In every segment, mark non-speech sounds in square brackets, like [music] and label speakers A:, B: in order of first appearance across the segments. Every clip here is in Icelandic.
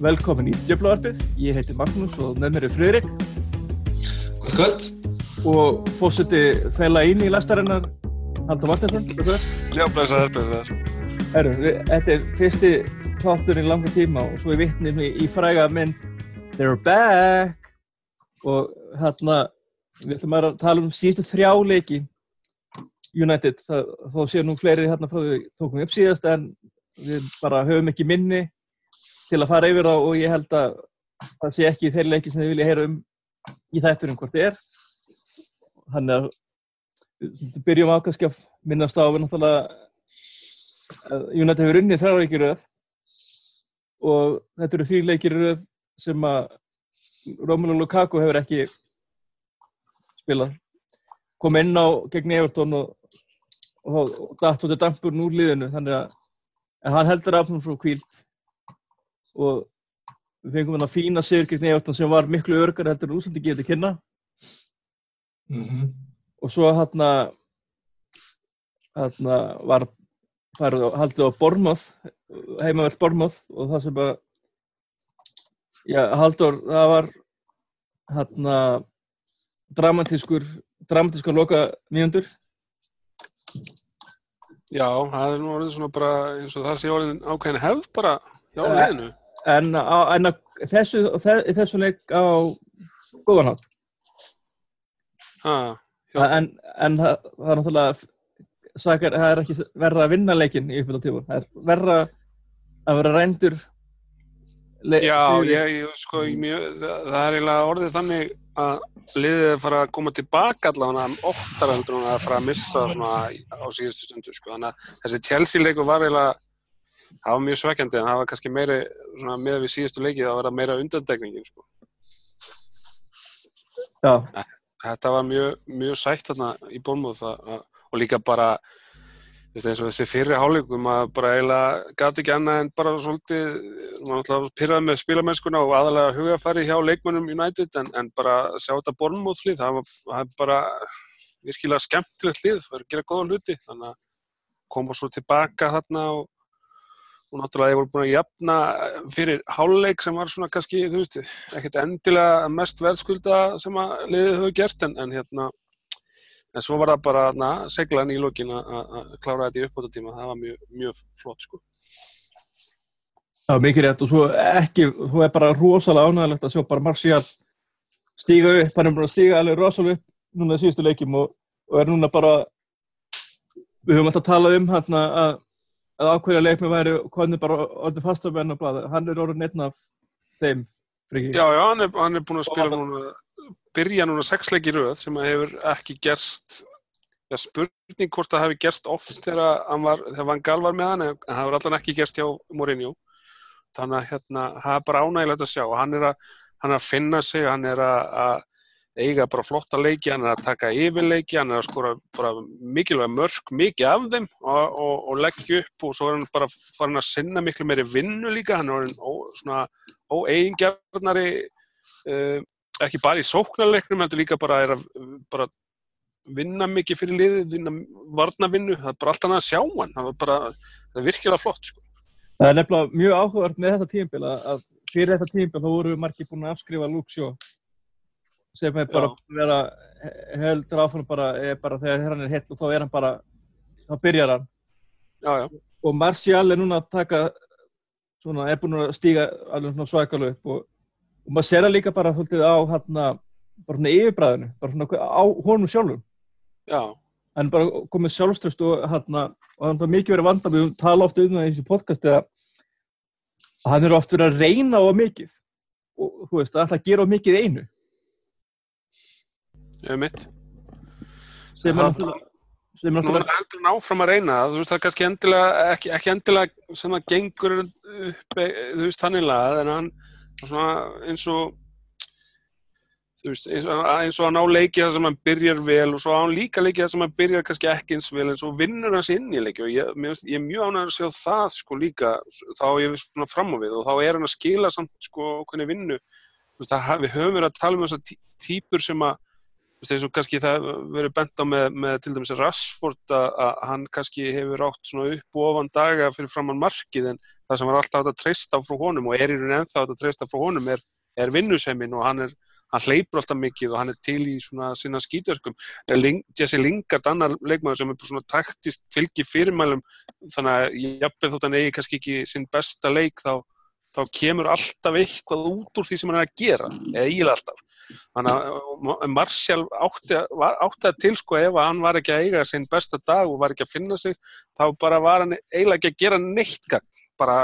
A: velkomin í Djöflavarpið. Ég heiti Magnús og með mér er Friðrik.
B: Kvöld, kvöld.
A: Og fórseti þæla inn í lastarinnar, Haldur Martinsson.
C: Já, blessaður, blessaður.
A: Herru, þetta er fyrsti þáttur í langa tíma og svo er vittnið í fræga mynd They're Back. Og hérna, við ætlum að tala um síðustu þrjá leiki United. Þó séu nú fleiri hérna frá því tókum við upp síðast en við bara höfum ekki minni til að fara yfir það og ég held að það sé ekki þeirri leiki sem þið vilja heyra um í þætturum hvort þið er. Þannig að við byrjum á kannski að minnast á við náttúrulega United hefur unnið þrjá leikir rauð og þetta eru því leikir rauð sem að Romelu Lukaku hefur ekki spilað. Kom inn á gegn Evertón og, og, og dætt út af dampurinn úr liðinu þannig að hann heldur afnum frá kvíld og við fengum hann að fína sigur gegn Evertón sem var miklu örgar heldur en úsandi getið kynna
B: mm -hmm.
A: og svo hann að hann var farið og haldið á Bormóð heimavell Bormóð og það sem að já, Haldur, það var hann að dramatískur dramatískur loka mjöndur
C: Já, það er nú orðið svona bara eins og það sé orðin ákveðin hefð bara hjá liðinu.
A: En, en þessu, þessu leik á góðan hátt.
C: Ah,
A: en, en það, það er náttúrulega sakar, það er ekki verða að vinna leikin í tíma. Það er verða að vera reyndur
C: Já, ég, ég, sko, mjög, það, það er eiginlega orðið þannig að liðið er að fara að koma tilbaka allavega oftar heldur en að fara að missa svona á síðustu stundu sko. þannig að þessi Chelsea leiku var eiginlega það var mjög svekkjandi en það var kannski meiri svona, með við síðustu leikið það var meira undandekningin sko.
A: Já
C: Þetta var mjög, mjög sætt þarna í bólmóð og líka bara eins og þessi fyrri hálfleikum að bara eiginlega gæti ekki annað en bara svolítið, maður náttúrulega pyrraði með spilamennskuna og aðalega hugafæri hjá leikmönnum United en, en bara sjá þetta bornmóðlið, það var bara virkilega skemmtilegt lið, það var að gera góða hluti, þannig að koma svo tilbaka þarna og, og náttúrulega ég voru búin að jafna fyrir hálfleik sem var svona kannski, þú veist, ekkert endilega mest verðskulda sem að liðið hefur gert en, en hérna en svo var það bara na, seglaðin í lókin að klára þetta í uppbóta tíma það var mjög, mjög flott sko.
A: Það var mikið rétt. Og svo ekki, þú er bara rosalega ánægilegt að sjá bara Marcial stíga upp, hann er bara að stíga alveg rosalega upp núna í síðustu leikim og, og er núna bara við höfum alltaf talað um hann að, að ákveðja leikmi væri hvernig bara orðið fastafenn og blada, hann er orðin einn af þeim
C: frikið. Já, já, hann er, hann er búin að spila núna byrja núna sexleiki rauð sem að hefur ekki gerst ja, spurning hvort það hefur gerst oft þegar hann var, þegar Van Gaal var með hann en það hefur allan ekki gerst hjá Mourinho. Þannig að hérna, það er bara ánægilegt að sjá. Hann er að, hann er að finna sig, hann er að, að eiga bara flotta leiki, hann er að taka yfirleiki, hann er að skora bara mikilvæg mörg, mikið af þeim og, og, og leggja upp og svo er hann bara farin að sinna miklu meiri vinnu líka, hann er svona óeigingjarnari uh, ekki bara í sóknarleiknum, heldur líka bara að bara vinna mikið fyrir liðið, vinna varnavinnu, það er bara allt annað að sjá hann, það er bara, það er virkilega flott sko.
A: Það er nefnilega mjög áhugavert með þetta tímbil að fyrir þetta tímbil þá voru margir búin að afskrifa Luxjó sem er bara vera heldur áfann bara, bara þegar hann er hett og þá er hann bara, þá byrjar hann.
C: Já, já.
A: Og Marcial er núna að taka, svona, er búin að stíga alveg svona svakalega upp og og maður ser það líka bara haldið á hérna, bara svona yfirbræðinu, bara svona á honum sjálfum.
C: Já.
A: En bara komið sjálfströst og hérna, og það er mikið verið vanda, við tala ofta um það í þessu podcasti að hann eru oft verið að reyna á mikið og þú veist, að gera á mikið einu.
C: Hef mitt.
A: Sem er náttúrulega
C: Nú er það endur náfram að reyna. Það, þú veist það er kannski endilega, ekki, ekki endilega sem það gengur upp, þú veist þannilega, en hann svona eins og veist, eins, og, eins og að ná leikið það sem hann byrjar vel og svo á hann líka leikið það sem hann byrjar kannski ekki eins vel en svo vinnur hans inn í leikið og ég, mér, ég er mjög ánægður að sjá það sko líka. Þá er ég svona fram á við og þá er hann að skila samt sko hvernig vinnu. Veist, að, við höfum verið að tala um þessar tí, típur sem að þú veist, eins og kannski það verið bent á með, með til dæmis Rashford að, hann kannski hefur átt svona upp og ofan daga fyrir framann markið en það sem var alltaf að treysta frá honum og er í raun ennþá að treysta frá honum er, er vinnuseimin og hann er hann hleypur alltaf mikið og hann er til í svona sína skítverkum. Ling, Jesse Lingard, annar leikmaður sem er svona taktist fylgi fyrirmælum þannig að jafnveg þótt hann eigi kannski ekki sinn besta leik þá, þá kemur alltaf eitthvað út úr því sem hann er að gera, eða íla alltaf. Þannig að Marcial átti, átti að til sko ef hann var ekki að eiga sinn besta dag og var ekki að finna sig, þá bara var hann eiginlega ekki að gera neitt gang, bara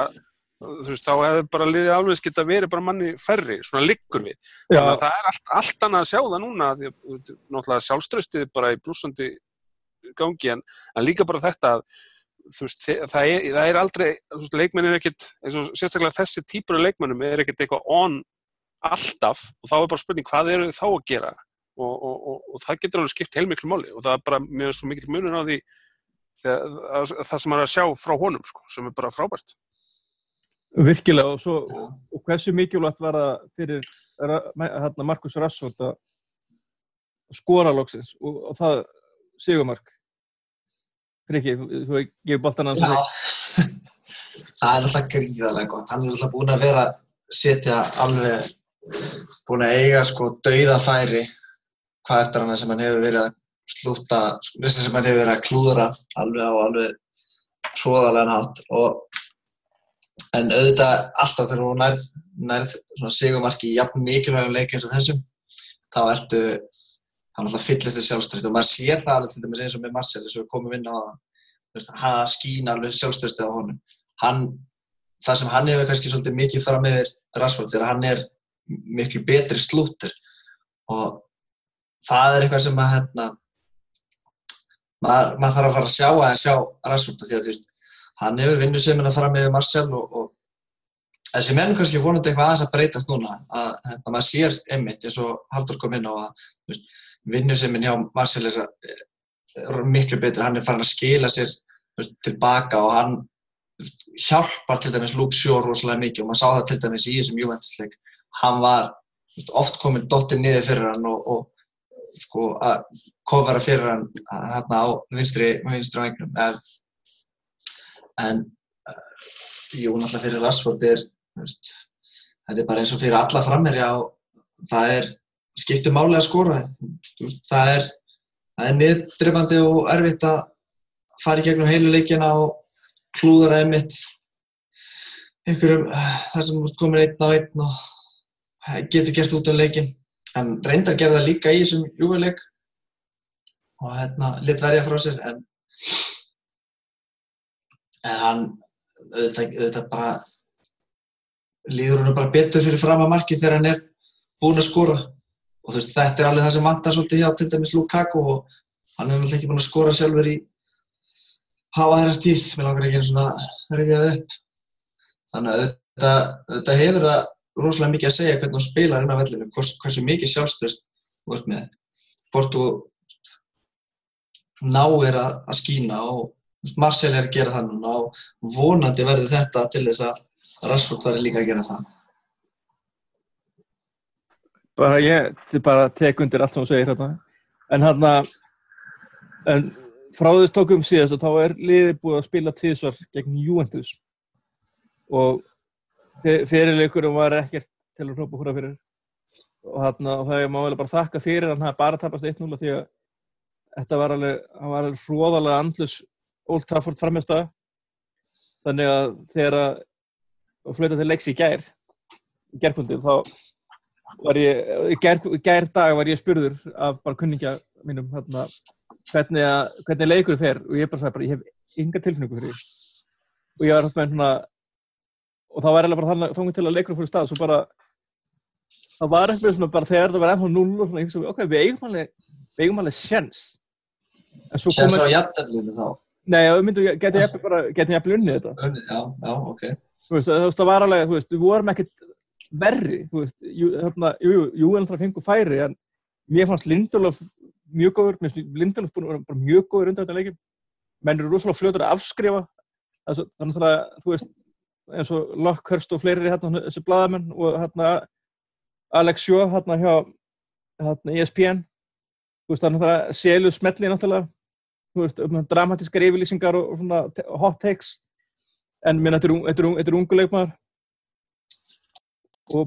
C: þú veist, þá hefur bara liðið alveg skilt að veri bara manni ferri, svona liggur við
A: Já.
C: þannig að það er allt, allt annað að sjá það núna því, að, náttúrulega sjálfströstið bara í blúsandi gangi en, en líka bara þetta að þú veist, það er, það er aldrei veist, leikmenn er ekkit, eins og sérstaklega þessi típur af leikmennum er ekkit eitthvað on alltaf og þá er bara spurning hvað eru þá að gera? Og, og, og, og það getur alveg skipt heilmiklu máli og það er bara mjög mikil munur á því þegar, að, það sem er að sjá frá honum sko, sem er bara frábært.
A: Virkilega og, svo, og hversu mikilvægt var það fyrir hérna, Markus Rassvold að skora loksins og það sigumark Friki, þú hefur gefið boltan hans
B: Já, [laughs] það er alltaf gríðarlega gott. Hann er alltaf búinn að vera setja alveg, búinn að eiga sko dauðafæri hvað eftir hann sem hann hefur verið að slúta, sem hann hefur verið að klúðra alveg á alveg hróðarlegan hátt. Og en auðvitað alltaf þegar hún nærð, nærð svona sigumarki jafn mikilvægum leik eins og þessum þá ertu hann alltaf fyllist þér sjálfströyti og maður sér það alveg til dæmis eins og með Marcel eins og við komum inn á það. Hann skín alveg sjálfströyti á honum. Hann, það sem hann hefur kannski svolítið mikið fram yfir Rashford er að hann er miklu betri slúttir og það er eitthvað sem að hérna, maður, maður þarf að fara að sjá að sjá Rashford því að þú veist, hann hefur vinnu sem að fara með Marcel og, og þessi menn kannski vonandi eitthvað aðeins að breytast núna að hérna, maður sér einmitt eins og Haldur kom inn á að þú veist, vinnu sem hjá Marcel er, er miklu betri, hann er farin að skila sér veist, tilbaka og hann hjálpar til dæmis Luke Shaw rosalega mikið og maður sá það til dæmis í þessum Juventus-leik hann var veist, oft komin dottir niður fyrir hann og, og sko að kofara fyrir hann hérna á vinstri, vinstri vengnum en, en uh, jú, náttúrulega fyrir Rashford er veist, þetta er bara eins og fyrir alla framherja og það er skiptir máli að skora. Það er, er niðurdrifandi og erfitt að fara í gegnum heilu leikina og klúðara einmitt einhverjum þar sem komin einn á einn og getur gert út um leikin en reyndar gerði það líka í þessum júveik og hérna lit verja frá sér en en hann auðvitað, auðvitað bara líður hann bara betur fyrir fram að marki þegar hann er búinn að skora og þú veist þetta er alveg það sem vantar svolítið hjá til dæmis Lukaku og hann er náttúrulega ekki búinn að skora sjálfur í hafa þeirra stíð, mér langar ekki einu svona að rifja það upp. Þannig að auðvitað, auðvitað hefur það rosalega mikið að segja hvernig þú spilar inn á vellinu hvers, hversu mikið sjálfstöðst ert með. Hvort þú náir að, að skína og Marcel er að gera það núna og vonandi verður þetta til þess að Rashford verður líka að gera það
A: bara ég þið bara tek undir allt sem þú segir hérna. En hérna en frá þess tókum síðast þá er liðið búið að spila tvísvar gegn Juventus. Og fyrirleikurum var ekkert til að hrópa húra fyrir. Og hérna og það er málega bara þakka fyrir hann hafi bara tapast 1-0 því að þetta var alveg, hann var alveg hróðalega andlus Old Trafford framist að þannig að þegar að flöta til leiks í gær í gærkvöldið þá ég, í gær dag var ég spurður af bara kunningja mínum hérna, hvernig, að, hvernig leikur fer og ég bara sagði bara, ég hef ynga tilfinningu fyrir því. Og ég var hérna með svona og þá var eiginlega bara þannig þangum til að leikur fyrir stað svo bara það var eitthvað svona bara þegar það var ennþá 0 og svona, ég hugsa, ok, við eigum alveg við eigum alveg sjens kom
B: svo jafnteflinu þá.
A: Nei, við myndum, getum jafnvel bara getum jafnvel unnið þetta.
B: Unnið, Já, já, ok.
A: Þú veist, það var alveg, þú veist, við vorum ekkert verri, þú veist, jú, þarna, jú, jú, en það fengur færi, en mér fannst Lindelof mjög góður, mér finnst Lindelof búin að vera mjög góður undan þetta leikin, menn eru rosalega fljótur að afskrifa, þannig að, þú veist, eins og Lockhurst og fleiri hérna, þessi blaðamenn og hérna Alex Sjó, hérna hjá hérna ESPN, þú veist, er náttúrulega selu smelli náttúrulega, þú veist, um dramatískar yfirlýsingar og, og svona hot takes. En minn, þetta er, ung- þetta er, ung- þetta er ungu leikmaður og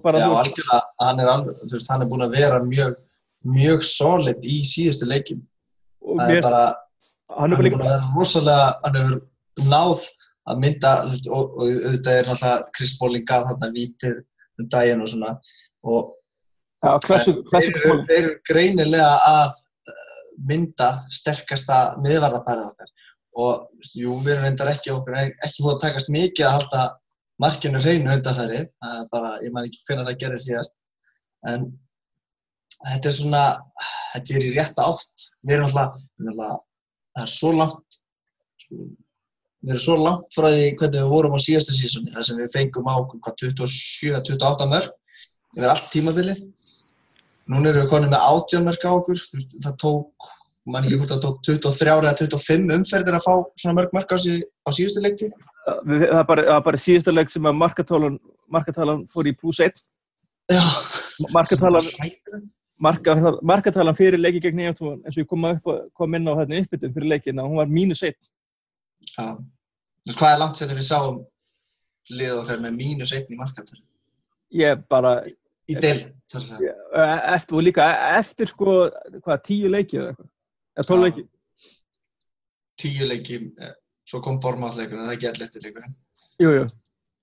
A: bara
B: Já,
A: þú veist,
B: hann er, alveg, veist, hann er búin að vera mjög, mjög solid í síðustu leikim. Það er
A: mér,
B: bara,
A: hann
B: hann
A: er
B: er
A: bara
B: búin að vera rosalega, hann hefur náð að mynda, veist, og, og auðvitað er náttúrulega Chris Bolling gaf þarna vítið um daginn og svona, og
A: já,
B: en
A: klassu,
B: þeir, eru, þeir eru greinilega að uh, mynda sterkasta miðvarðarparið okkar og jú, við erum reyndar ekki okkur ekki fóð að takast mikið að halda markinu hreinu undanfæri það er bara, ég man ekki hvernig það gerði síðast. En þetta er svona þetta er í rétta átt. Við erum alltaf, við erum alltaf það er svo langt sko, við erum svo langt frá því hvernig við vorum á síðastu sísoni þar sem við fengum á okkur hvað 27-28 mörg yfir allt tímabilið. Núna erum við konið með 18 mörg á okkur það tók, mann ekki hvort það tók 23 eða 25 umferðir að fá svona mörg mörg á, sí, á síðustu leikti
A: við, það, er bara, síðasta leik sem að markatalan, markatalan fór í pluss 1
B: Já,
A: markatalan, markatalan fyrir leiki gegn EFT eins og ég kom, upp, kom inn á hérna uppbytun fyrir leikin og hún var mínus 1
B: Já. Þú veist, hvað er langt sem við sáum liðið okkar með mínus einn í markatöru
A: ég bara,
B: í deild þar segja.
A: e- eftir, og líka eftir sko, hvað, tíu leiki eða eitthvað? Eða tólf
B: Já.
A: leiki?
B: Tíu leiki, eh, svo kom Bormáðleikurinn, það er ekki allir eftir leikurinn.
A: Jú, jú.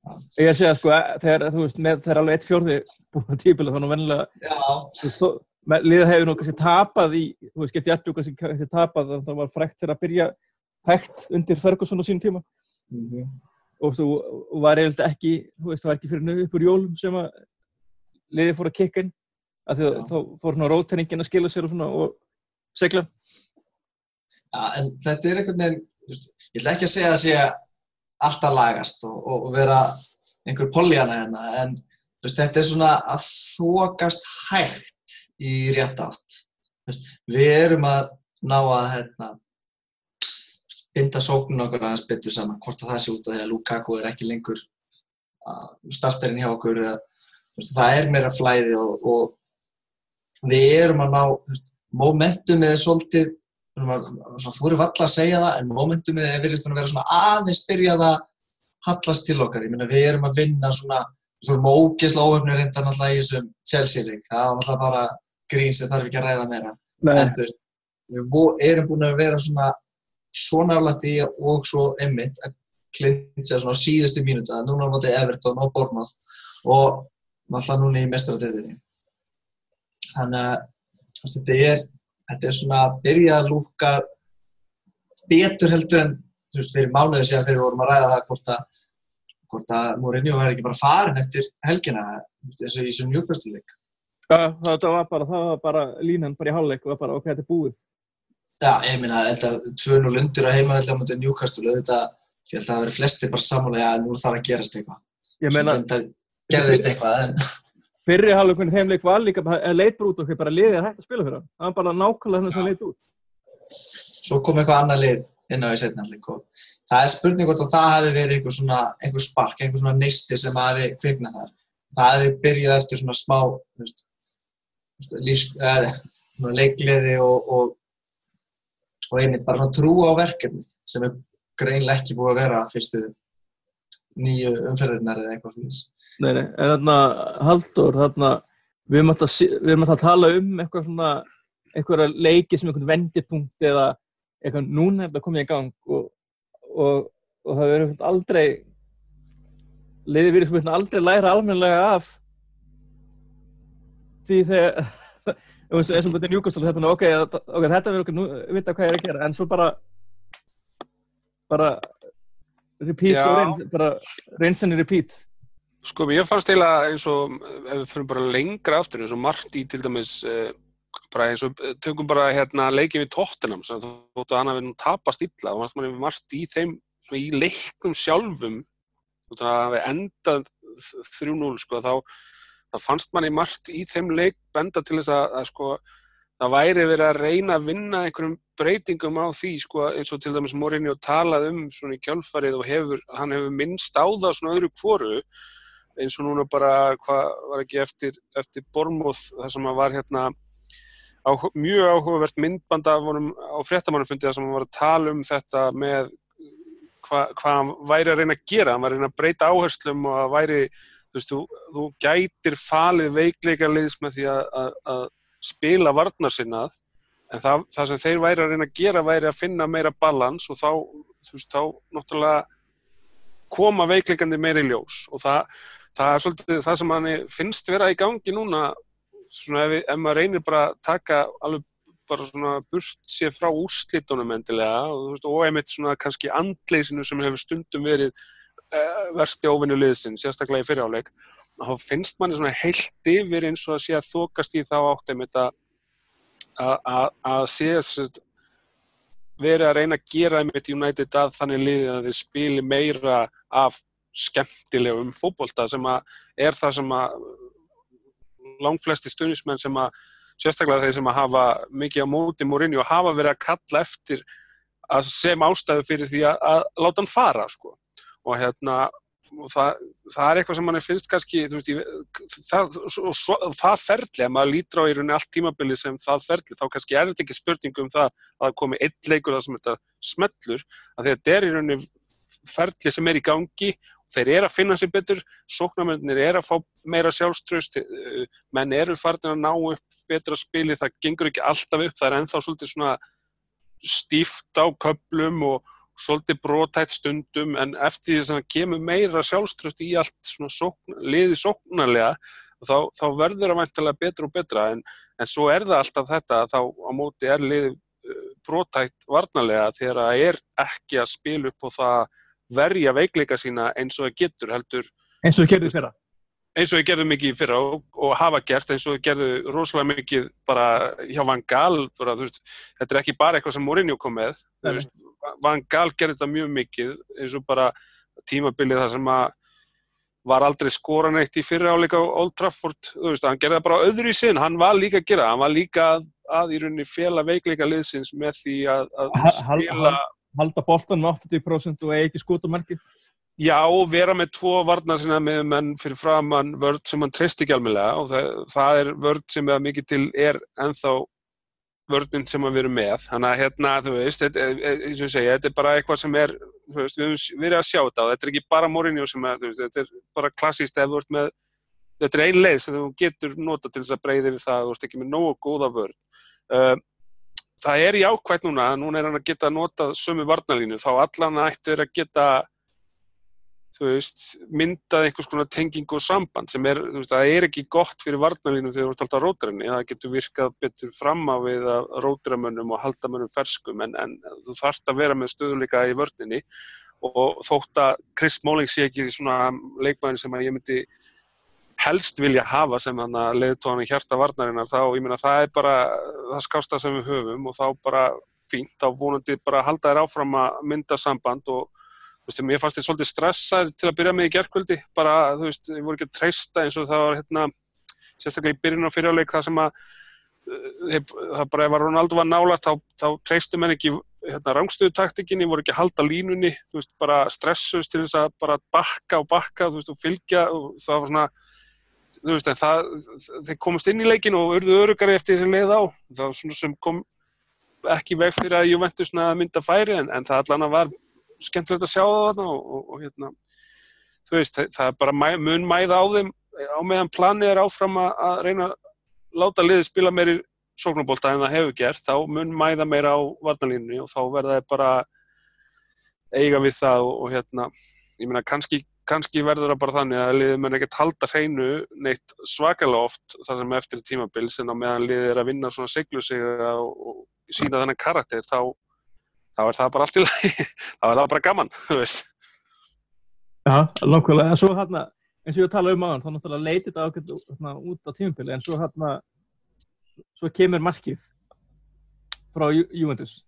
B: Já.
A: Ég er að sko, þegar, þú veist, með, þegar alveg eitt fjórði búin að típila, þannig vennilega, liðið hefur nú kannski tapað í, þú veist, gett jættu kannski, tapað, þannig að það var frækt þegar að byrja hægt undir Ferguson á sínum tíma
B: mm
A: og þú og var eiginlega ekki, þú veist, það var ekki fyrir nöðu upp úr jólum sem að liðið fór að kikka inn, því að
B: Já.
A: þá fór svona rótenningin að skila sér og svona og segla.
B: Já, en þetta er einhvern veginn, veist, ég ætla ekki að segja að sé alltaf lagast og, og, vera einhver poljana hérna, en veist, þetta er svona að þokast hægt í rétt átt. Veist, við erum að ná að hérna, binda sóknun okkur aðeins betur saman, hvort að það sé út af því að Lukaku er ekki lengur að starterinn hjá okkur, eða, veist, það er meira flæði og, og við erum að ná, momentumið er svolítið svo fóru valla að segja það en momentumið er virðist að vera svona aðeins byrjað að hallast til okkar. Ég meina við erum að vinna svona við erum ógeðslega óöfnir reynda náttúrulega í þessum Chelsea-leik, það var náttúrulega bara grín sem þarf ekki að ræða meira. En þú veist, við erum búin að vera svona svo nálægt í og svo emmitt að klintja svona á síðustu mínútu að núna á móti Everton og Bournemouth og náttúrulega núna í mestaradeildinni þannig að þú þetta er þetta er svona að byrja að lúka betur heldur en þú veist, fyrir mánuði síðan þegar við vorum að ræða það hvort að að Mourinho er ekki bara farin eftir helgina eins og í þessum njúkvæmstuleik
A: ja, það, var bara, það var bara línan bara í hálfleik og bara, ok, þetta er búið.
B: Já, ég meina, þetta 2-0 undir að heima á mútið Newcastle, auðvitað því að það verið flestir bara sammála, já, nú þarf að gerast eitthvað.
A: Ég meina,
B: gerðist eitthvað, en
A: fyrri hálfleikunni þeim leik var líka, eða leit bara út okkur, bara liðið er hægt að spila fyrir hann. Það var bara nákvæmlega þannig sem leit út.
B: svo kom eitthvað annað lið inn á í setnarleik og það er spurning hvort að það hafi verið einhver svona, einhver spark, einhver svona neisti sem hafi kviknað þar. Það hafi byrjað eftir svona smá, veist, lífs, eða, svona leikliði og, og, og einmitt bara svona trú á verkefnið sem er greinlega ekki búið að vera fyrstu nýju umferðirnar eða eitthvað svona.
A: Nei, nei, en þarna, Halldór, þarna, við erum alltaf, við erum alltaf að tala um eitthvað svona, einhverja leiki sem einhvern vendipunkt eða eitthvað núna er þetta komið í gang og, og, og það verður aldrei, liðið verður svona aldrei læra almennilega af því þegar, [laughs] eins og þetta er njúkastal, ok, þetta verður okkur nú, vita hvað ég er að gera, en svo bara, bara, repeat
C: Já.
A: og reyns, bara, reynsenni repeat.
C: Sko, mér fannst eiginlega eins og ef við fyrir bara lengra aftur eins og Marti til dæmis uh, bara eins og eh, tökum bara hérna leikið við Tottenham sem þú þóttu að hann hafi nú tapast illa og fannst manni Marti í þeim svona í leikum sjálfum þú þóttu að hafi endað 3-0 sko þá, þá fannst manni Marti í þeim leik benda til þess að, að sko það væri verið að reyna að vinna einhverjum breytingum á því sko eins og til dæmis Mourinho talað um svona í kjálfarið og hefur, hann hefur minnst á það svona öðru kvoru eins og núna bara, hvað var ekki eftir, eftir Bormóð, það sem var hérna áhu mjög áhugavert myndbanda vorum á fréttamannufundi þar sem var að tala um þetta með hvað hva hann væri að reyna að gera, hann var að reyna að breyta áherslum og að væri, þú veist, þú, þú gætir falið veikleika liðs með því að, að, að spila varnar sinnað, en það, það sem þeir væri að reyna að gera væri að finna meira balans og þá, þú veist, þá náttúrulega koma veikleikandi meira í ljós. Og það, það er svolítið það sem hann finnst vera í gangi núna svona ef, ef maður reynir bara að taka alveg bara svona burt sér frá úrslitunum endilega og, veist, og einmitt svona kannski andleysinu sem hefur stundum verið uh, versti óvinnulegðsinn, sérstaklega í fyriráleik þá finnst manni svona heilt yfir eins og að sé að þokast í þá átt einmitt að að sé að verið að reyna að gera einmitt United að þannig liðið að þeir spili meira af skemmtilegum fókbólta sem að er það sem að langflesti stunismenn sem að sérstaklega þeir sem að hafa mikið á móti morinni og hafa verið að kalla eftir að sem ástæðu fyrir því að, að láta hann fara sko. og hérna og það, það er eitthvað sem mann finnst kannski veist, það, svo, það ferli að maður lítur á í rauninni allt tímabilið sem það ferli, þá kannski er þetta ekki spurning um það að það komi einn leikur það sem þetta smellur, að þetta er í rauninni ferli sem er í gangi þeir eru að finna sér betur sóknarmennir eru að fá meira sjálfströst eh, menn eru farin að ná upp betra spili, það gengur ekki alltaf upp það er enþá svolítið svona stíft á köplum og svolítið brotætt stundum en eftir því að kemur meira sjálfströst í allt svona sókn, liði sóknarlega þá, þá verður það væntilega betra og betra en, en svo er það alltaf þetta þá á móti er liði eh, brotætt varnarlega þegar það er ekki að spila upp og það verja veikleika sína eins og það getur heldur
A: eins og það gerði fyrra.
C: eins og það gerði mikið fyrra og, og hafa gert eins og það gerði rosalega mikið bara hjá Van Gaal bara, veist, þetta er ekki bara eitthvað sem Mourinho kom með veist, Van Gaal gerði þetta mjög mikið eins og bara tímabilið það sem að var aldrei skoran eitt í fyrra áleika Old Trafford, þú veist, hann gerði það bara öðru í sinn, hann var líka að gera, hann var líka að, að í rauninni fjela veikleika liðsins með því að, að spila
A: halda boltan með 80% og eigi ekki skútumarki?
C: Já, vera með tvo varnar sinna með menn fyrir framann vörd sem hann treyst ekki alveg og það, það er vörd sem er mikið til er enþá vördin sem við erum með. Þannig að hérna, þú veist, þetta, eins og segja, þetta er bara eitthvað sem er, þú veist, við höfum verið að sjá þetta og þetta er ekki bara Mourinho sem er, veist, þetta er bara klassíst ef þú ert með, þetta er ein leið sem þú getur nota til þess að breyði við það, þú ert ekki með nógu góða vörd. Uh, það er jákvægt núna, núna er hann að geta notað sömu varnalínu, þá allan ættir að geta þú veist, myndað einhvers konar tenging og samband sem er, þú veist, það er ekki gott fyrir varnalínu þegar þú ert alltaf rótrenni, það getur virkað betur fram á við að rótramönnum og haldamönnum ferskum, en, en þú þarfst að vera með stöðuleika í vörninni. Og þótt að Chris Smalling sé ekki svona leikmæðin sem að ég myndi helst vilja hafa sem leiðtóðan í hjarta varnarinnar þá, ég meina, það er bara það skásta sem við höfum og þá bara fínt, þá vonandi bara halda þér áfram að mynda samband og þú veist, mér fannst þetta svolítið stressað til að byrja með í gerðkvöldi, bara, þú veist, ég voru ekki að treysta eins og það var hérna sérstaklega í byrjun á fyrirjáleik það sem að eh, það bara, ef að Ronaldo var nála þá, þá treystu menn ekki hérna, rangstöðutaktikinni, voru ekki að halda línunni, þú veist, bara stressuðst til þess að bara bakka og bakka, þú veist, og fylgja og það var svona þú veist, en það, þeir komast inn í leikin og örðu örugari eftir þessi leið á. Það var svona sem kom ekki veg fyrir að Juventus mynda færi en, en það allan var skemmtilegt að sjá það og, og, og hérna þú veist, það, það er bara mun mæða á þeim á meðan planið er áfram að, að reyna að láta liðið spila meiri sóknarbólta en það hefur gert, þá mun mæða meira á varnalínunni og þá verða það bara eiga við það og, og hérna, ég meina kannski kannski verður það bara þannig að liðið menn ekkert halda hreinu neitt svakalega oft þar sem eftir tímabils en á meðan liðið er að vinna svona seglu sig og sína þennan karakter þá, þá er það bara allt í lagi. [laughs] Þá er það bara gaman, [laughs] þú veist.
A: Já, langt en svo hérna, eins og ég tala um á hann þá náttúrulega leytir þetta hérna, út á tímabili en svo hérna svo kemur markið frá Juventus.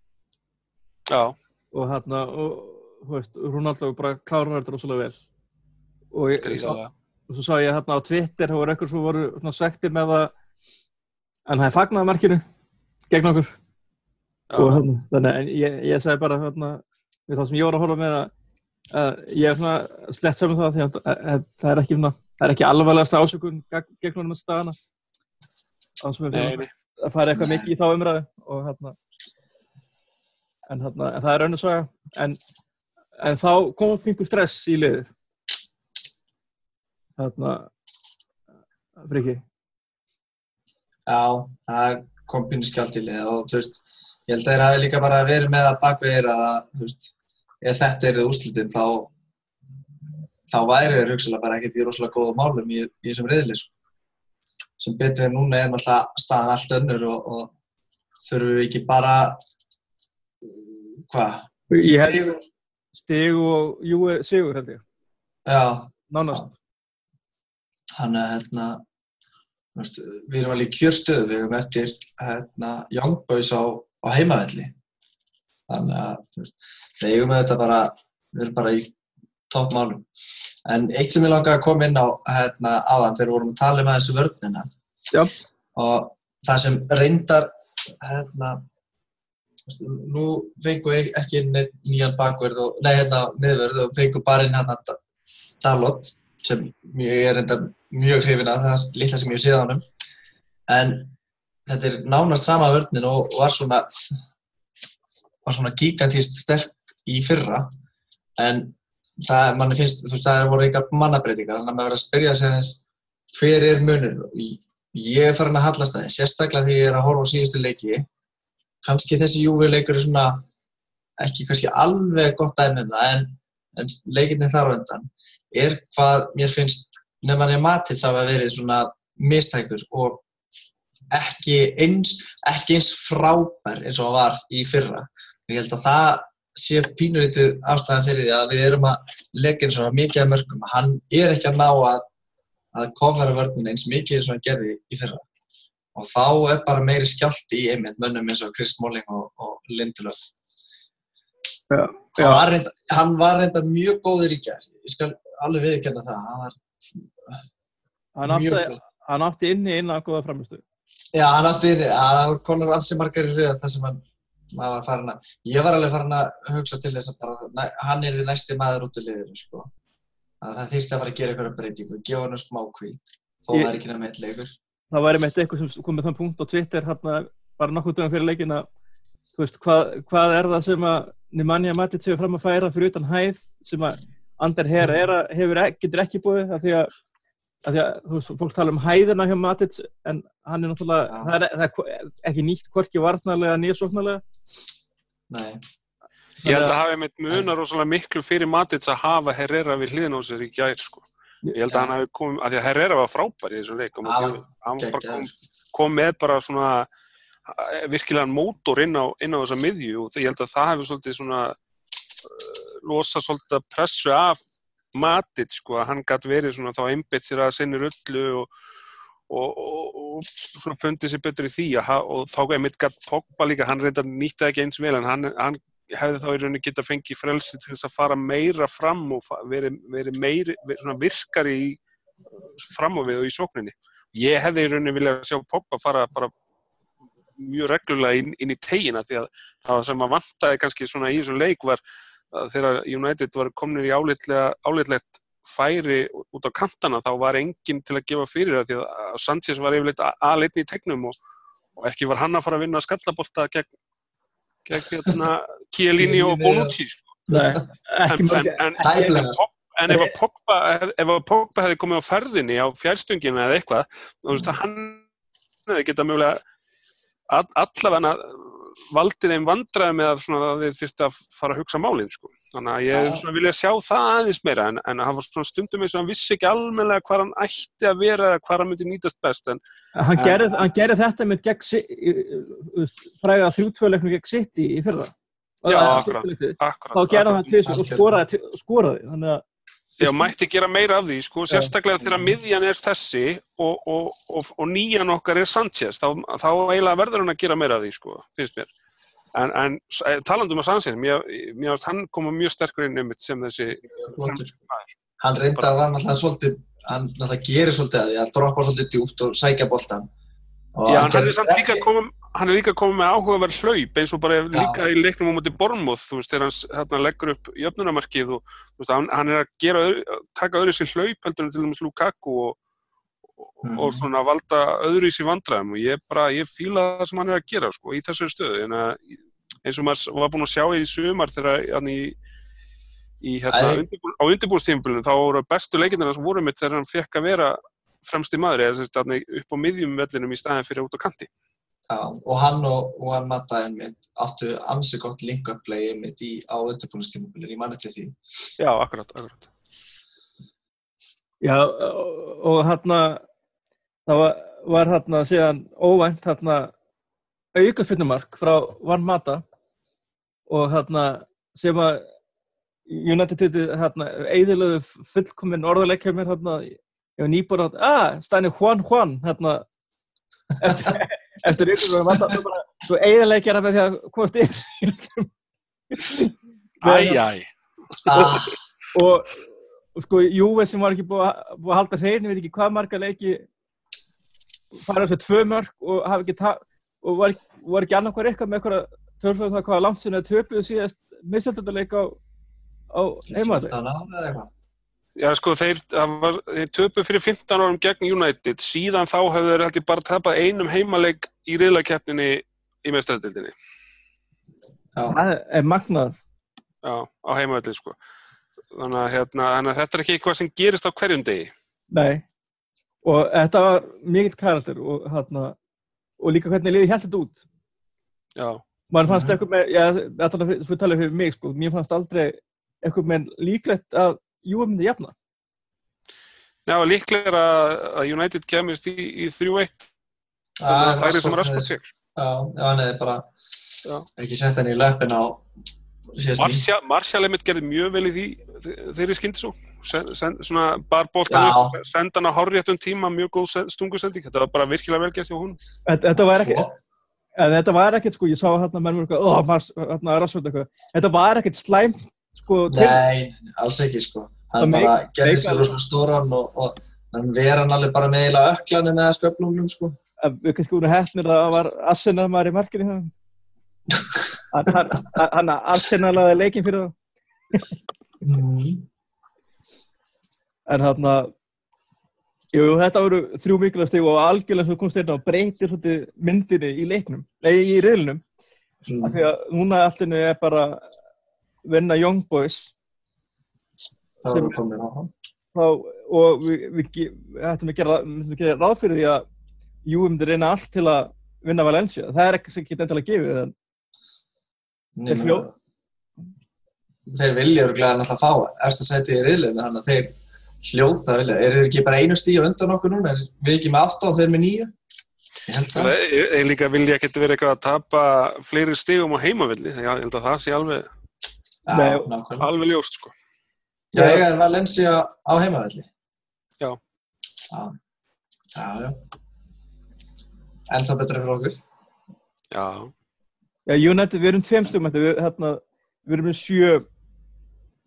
C: Já.
A: Og hérna og, hú veist, Rónaldó bara klárar þetta rosalega vel og ég, sá, og svo sá ég hérna á Twitter þá voru eitthvað sem voru svona svektir með að en það er fagnaða markinu gegn okkur. Og, hérna, þannig að ég, ég segi bara hérna við þá sem ég voru að horfa með að, að ég er svona slett saman það því að, að það er ekki, ekki alvarlegast ásökun gegn honum að staðana
C: Nei, nei.
A: Að fara eitthvað mikið í þá umræðu og hérna en, hérna, en það er önnur saga. En, en þá kom einhver stress í liðið hérna Friki
B: Já, það kom pínu skjált í lið og þú veist, ég held að þeir hafi líka bara verið með að bakvegir að, þú veist, ef þetta er úrslitin þá þá væri þeir hugsalega bara ekkert í rosalega góða málum í, þessum reyðli sko. sem betur við núna er náttúrulega staðan allt önnur og, og þurfum við ekki bara hvað? Stig
A: og Júi Sigur held ég.
B: Já,
A: nánast
B: hann er hérna veist, við erum alveg í kjörstöðu við erum eftir hérna, Young Boys á, á heimavelli. Þannig að við eigum þetta bara við erum bara í toppmálum. En eitt sem ég langaði að koma inn á hérna, áðan þegar við vorum að tala um um vörnina.
A: Já.
B: og það sem reyndar hérna veist, nú fengum við ekki nýjan bakverð og, nei hérna miðverð og fengum bara inn hérna Dalot sem ég er enda mjög hrifin af það litla sem ég séð á honum. En þetta er nánast sama vörnin og var svona var svona gigantíst sterk í fyrra. En það, manni finnst, þú veist, það er voru eitthvað mannabreitingar, þannig að maður verður að spyrja sig aðeins hver er munur ég er farin að hallast það, sérstaklega því ég er að horfa á síðustu leiki. Kannski þessi júvi leikur er svona ekki kannski alveg gott dæmi um en, en leikinni þar á undan. Er hvað mér finnst nefnir að Matits hafa verið svona mistækur og ekki eins, ekki eins frábær eins og hann var í fyrra. Ég held að það sé pínurítið ástæðan fyrir því að við erum að leggja eins og mikið af mörgum. Hann er ekki að ná að, að kofara vörnum eins mikið eins og hann gerði í fyrra. Og þá er bara meiri skjálti í einmitt mönnum eins og Chris Smalling og, og Lindelöf.
A: Já,
B: Hann
A: já.
B: var, reynda, hann var reynda mjög góður í gær. Ég skal alveg viðkjanna það. Hann var
A: hann átti, hann átti inni inn að góða framistu
B: Já, hann átti, hann var konur ansi margar í rauða þar sem hann, maður var farin að, ég var alveg farin að hugsa til þess að hann er því næsti maður út í liðinu, sko. Að það þýrti að fara að gera eitthvað breytingu, gefa hann smá kvíld, þó
A: Ég-
B: það er ekki nefn eitt leikur.
A: það væri meitt eitthvað sem kom með þann punkt á Twitter hérna bara nokkuð dögum fyrir leikin að þú veist, hvað, hvað er það sem að Nemanja Matic hefur fram að færa fyrir utan hæð sem að Ander Herr er að, hefur, ek- getur ekki búið af því að, af því að þú veist, fólk tala um hæðina hjá Matic en hann er náttúrulega, það er, það er ekki nýtt hvorki varnarlega nýrsóknarlega
B: Nei,
C: Ég held að hafi meitt munar rosalega miklu fyrir Matits að hafa Herrera við hliðin á sér í gær sko. Ég held að hann hafi komið, að því að Herrera var frábær í þessum leik og
B: hann
C: hann var bara kom,
B: geggjaður.
C: kom með bara svona eh, virkilegan mótor inn á, inn á þessa miðju og ég held að það hefur svolítið svona uh, losa svolítið pressu af Matit sko að hann gæti verið svona þá einbeitt sér að sinni rullu og, og, og, og svona fundið sér betur í því að, og þá er mitt gætt Pogba líka, hann reyndar nýtti það ekki eins vel en hann, hann hefði þá í rauninni geta fengið frelsi til þess að fara meira fram og verið veri meiri, veri svona virkari í, fram á við og í sókninni. Ég hefði í rauninni viljað sjá Pogba fara bara mjög reglulega inn, inn í tegina því að það sem að vantaði kannski svona í þessum leik var þegar United var komin í álitlega, álitlegt færi út á kantana þá var enginn til að gefa fyrir það því að Sanchez var yfirleitt aðleitni í tegnum og, og ekki var hann að fara að vinna skallabolta gegn, gegn hérna, Chiellini og Bonucci sko.
A: Nei,
C: en, en, en, en, ef að Pogba, Pogba hefði komið á ferðinni á fjærstungina eða eitthvað, þú veist að hann hefði getað mögulega all, allavega valdið þeim vandræði með að, svona, að þeir þyrfti að fara að hugsa málinn sko. Þannig að ég svona vilja sjá það aðeins meira en, en hann var svona stundum eins og hann vissi ekki almennilega hvað hann ætti að vera eða hvað hann myndi nýtast best en
A: hann gerði, þetta með fræga þrjútvöleiknum gegn City í fyrra
C: Já, akkurat.
A: þá gerði hann
C: akkurat.
A: það tvis og
B: Algjörlega.
A: skoraði, til- skoraði þannig að
C: Já, mætti gera meira af því, sko, sérstaklega þegar miðjan er þessi og, og, og, og nýjan okkar er Sanchez, þá, þá eiginlega verður hann að gera meira af því, sko, finnst mér. En, en s- talandi um að Sanchez, mér, finnst hann koma mjög sterkur inn um sem þessi.
B: Hann reynda að var náttúrulega svolítið, hann náttúrulega gerir svolítið að því að droppa svolítið djúpt og sækja boltan.
C: Já, hann
B: gerði
C: er
B: ekki-
C: komið hann er líka komið með áhugaverð hlaup eins og bara
B: Já.
C: líka í leiknum á móti Bornmoth, þú veist, þegar hann hérna, leggur upp jöfnunamarkið og veist, hann, hann er að gera, taka öðru sér hlaup heldur en til dæmis Lukaku og,
B: Mhm.
C: og svona valda öðru í sér vandræðum og ég bara, ég fíla það sem hann er að gera sko, í þessari stöðu en að, eins og maður var búin að sjá í sumar þegar hann í, í hérna, undirbú, á undirbúrstímbilinu þá voru bestu leikindina sem voru mitt þegar hann fekk að vera fremsti maður eða sem sagt, þarna upp á miðjum vellinum í staðin fyrir út á kanti
B: Já, og hann og, og hann Matta einmitt áttu ansi gott link-up-play einmitt í, á undirbúinustímabilin, ég manni til því.
C: Já, akkurat, akkurat
A: Já, og, og hérna, það var, var hérna síðan óvænt hérna auka finnumark frá Van Mata og hérna sem að United tuti hérna eðilöðu fullkominn orðuleikja mér hérna, ég var nýbúin að, ah, stæni Juan Juan hérna. Eftir, eftir ykkur og Mata, svo bara, svo eðileikja með því að komast yfir
C: Æj, æj,
B: Ah,
A: og, og sko Juve sem var ekki búið að, búið að halda hreinu, veit ekki hvað marga leiki fara þessu tvö mörg og hafa ekki ta- og var, var ekki annarkvar eitthvað með eitthvað törfum það hvað langt sinni að töpuðu síðast mistaldaleik á, á heimaði.
B: 15 ára eða eitthvað.
C: Já, sko, þeir, það var, þeir töpu fyrir 15 árum gegn United, síðan þá hefur þeir held ég bara tapað einum heimaleik í riðlakeppninni í meðstæðildinni,
B: Já,
A: Það er magnað.
C: já, á heimavelli, sko. Þannig að, hérna, þannig að þetta er ekki eitthvað sem gerist á hverjum degi.
A: Nei. Og þetta var mikill karakter og, hérna, og líka hvernig liði hélt þetta út.
C: Já,
A: Man fannst
B: Mhm.
A: eitthvað með, já, þetta er fyrir talað fyrir mig, sko, mér fannst aldrei eitthvað með líklegt að Juve myndi jafna.
C: já líklega er að, að United kemist í, í 3-1,
B: Ah,
C: það er sem
B: Rashford
C: Rashford
B: hefði-
C: sig.
B: Já, hann hefði bara
C: Já.
B: ekki sett henni í löppin á.
C: Martial, Martial einmitt gerði mjög vel í því þeirri skyndi svo sen, sen, svona bar boltan
B: Já.
C: upp senda hann á hárréttum tíma, mjög góð sen- stungusending þetta var bara virkilega vel gert hjá hún
A: Þetta, þetta var en þetta var ekkert, sko, ég sá hérna menn voru eitthvað, hérna, þetta var ekkert slæm, sko,
B: Nei, alls ekki sko. Hann bara gerði sér rosa stóran og, og hann vera hann alveg bara með eila öklanum með sköflunum sko.
A: að við kannski voru hefnir að það var Arsenal maður í markinu [laughs] hann hann Arsenal aðeins leikin fyrir það
B: Mm.
A: en hann að jú, þetta voru þrjú mikilvægt stig og algjörlega svo komst þetta og breytir myndinni í leiknum, nei í riðlunum
B: Mm.
A: af því að núna allinu er bara vinna Young Boys
B: Það
A: sem-
B: voru komin áfram.
A: þá, og við, við, við ættum að gera, að gera ráð fyrir því að Jú myndi reyna allt til að vinna Valencia, það er ekki sem geta endilega gefið en
B: Nei,
A: Þeir fljó-
B: Þeir vilja örglega náttúrulega fá eftir sætið í riðlinu, þannig að þeir hljóta vilja. Er þeir ekki bara einu stíu undan okkur núna? Er við ekki með 8 og þeir með 9? Ég held það.
C: Ég, ég líka vilja ekkert vera eitthvað að tapa fleiri stigum á heimavilli ég held að það sé alveg,
B: Já,
A: Nei,
C: alveg ljóst sko.
B: Já, ég er Valencia á heimavelli.
C: Já.
B: Já, já, já. En það betra fyrir okkur.
C: Já,
A: Já, United, við erum tveim stugum eftir, við, hérna, við erum með sjö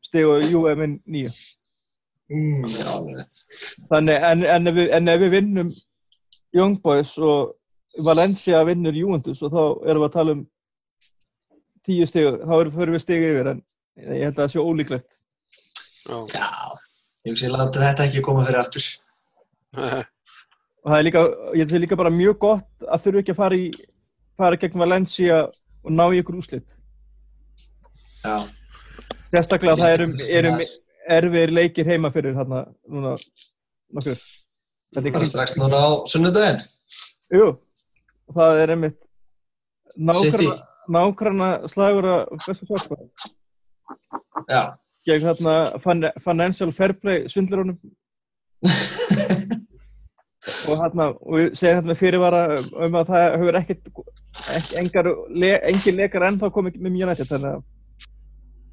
A: steg og Jú er nýju.
B: Mm, já, alveg rétt.
A: Þannig, en, en, ef við, en ef við vinnum Young Boys og Valencia vinnur Juventus og þá erum við að tala um tíu steg, þá förum við steg yfir, en ég held að það sé ólíklegt.
C: já.
B: Já, ég hugsi, láti þetta ekki koma fyrir aftur.
A: Og það er líka, ég held að það er líka bara mjög gott að þurfu ekki að fara í, fara gegn Valencia og ná í ykkur úslit.
B: Já,
A: Sérstaklega það erum, erum
B: Það-
A: erfiðir leikir heima fyrir hérna núna nokkur. Þetta er
B: strax núna á sunnudaginn.
A: Jú, það er einmitt
B: City.
A: Nákvæmna, slagur að bestu svartpa
B: Já.
A: gegn þarna fin- financial fair play svindlurunum [laughs] og hérna og við segjum hérna fyrirvara um að það hefur ekkert ekki, engar, le, engin leikar ennþá komið með mjög nættið þannig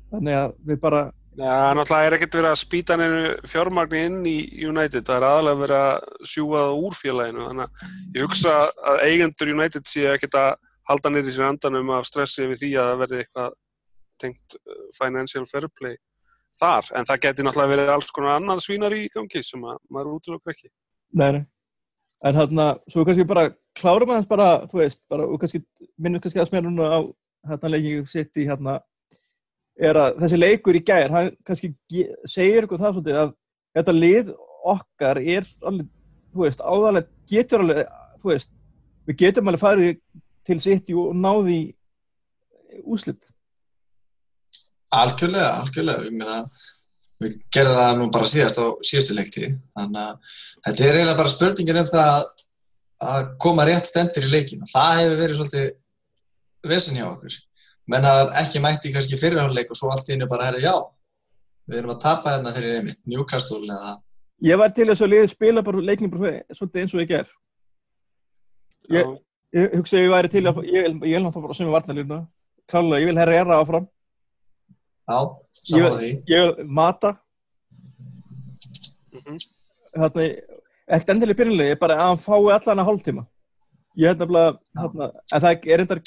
A: þannig að við bara
C: Já, náttúrulega er ekkert verið að spýta neinu fjármagni inn í United, það er aðalega verið að sjúga það úr félaginu, þannig að ég hugsa að eigendur United sé ekkert að halda nýri sér andanum af stressi við því að það verði eitthvað tengt uh, financial fair play þar, en það geti náttúrulega verið alls konar annað svínar í gangi sem að maður útlöku ekki.
A: Nei. En hérna, svo kannski bara klárum aðeins bara, þú veist, bara, og kannski minnum kannski að smera núna á hérna leikið sitt í hérna, er að þessi leikur í gær, hann kannski segir ykkur það svolítið að þetta lið okkar er alveg þú veist, áðarlega getur alveg, þú veist, við getum alveg farið til sitt og náði úslitt.
B: Algjörlega, algjörlega, ég meina, við gerðum það nú bara síðast á síðustu leikti, þannig að þetta er eiginlega bara spurningin um það að, að koma rétt stendur í leikin og það hefur verið svolítið vesen hjá okkur. Menna ekki mætti kannski fyrirháleik og svo allt í hennu bara herði já, við erum að tapa hérna fyrir einmitt, Newcastle eða
A: Ég var til þess að liðið spila bara leiknum bara svolítið eins og ég ger. Ég,
C: Já.
A: Ég hugsa að ég væri til að, ég, ég vil náttúrulega bara sem varnarlýrna. Klálega, ég vil herra erra áfram.
B: Já, saman því.
A: Ég vil mata,
C: Mhm.
A: hérna, ekkert endilega byrjunlega, bara að hann fái allan að hálftíma. Ég held nefnilega, hérna, en það er endar,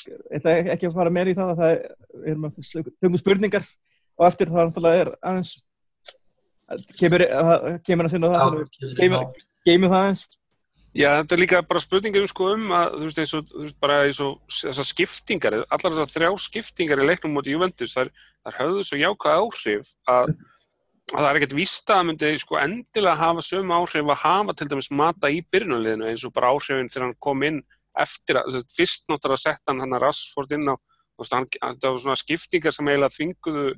A: ekki að fara meira í það, að það er, með tökum spurningar og eftir það náttúrulega er aðeins, kemur, kemur að sinna það, geymum það aðeins.
C: Já, þetta er líka bara spurningum sko um að, þú veist, eins og, veist, eins og þessar skiptingar, allar þessar þrjá skiptingar í leiknum móti Juventus, þar, þar höfðu svo jákvæð áhrif að, að það er ekkert víst að myndi sko endilega hafa sömu áhrif að hafa til dæmis mata í byrjunarliðinu eins og bara áhrifin þegar hann kom inn eftir að, þess, fyrst náttúrulega sett hann hann að Rashford inn á, það var svona skiptingar sem eiginlega þvinguðu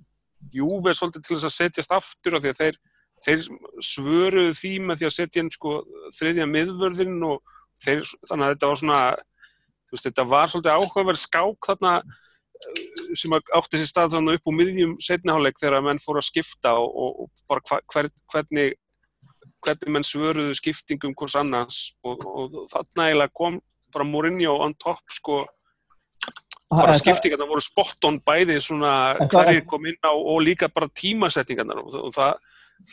C: Juve svolítið til þess að setjast aftur af því að þeir þeir svöruðu því með því að setja inn sko þriðja miðvörðinn og þeir, þannig að þetta var svona þú veist, þetta var svolítið áhugaverð skák þarna eh, sem að átti sér stað þarna upp úr miðjum setniháleik þegar menn fóru að skipta og, og, og bara hva, hver, hvernig hvernig menn svöruðu skiptingum hvers annars og, og þarna eiginlega kom bara Mourinho on top sko bara skiptingarna voru spot on bæði svona hverjir kom inn á og líka bara tímasettingarnar og, og það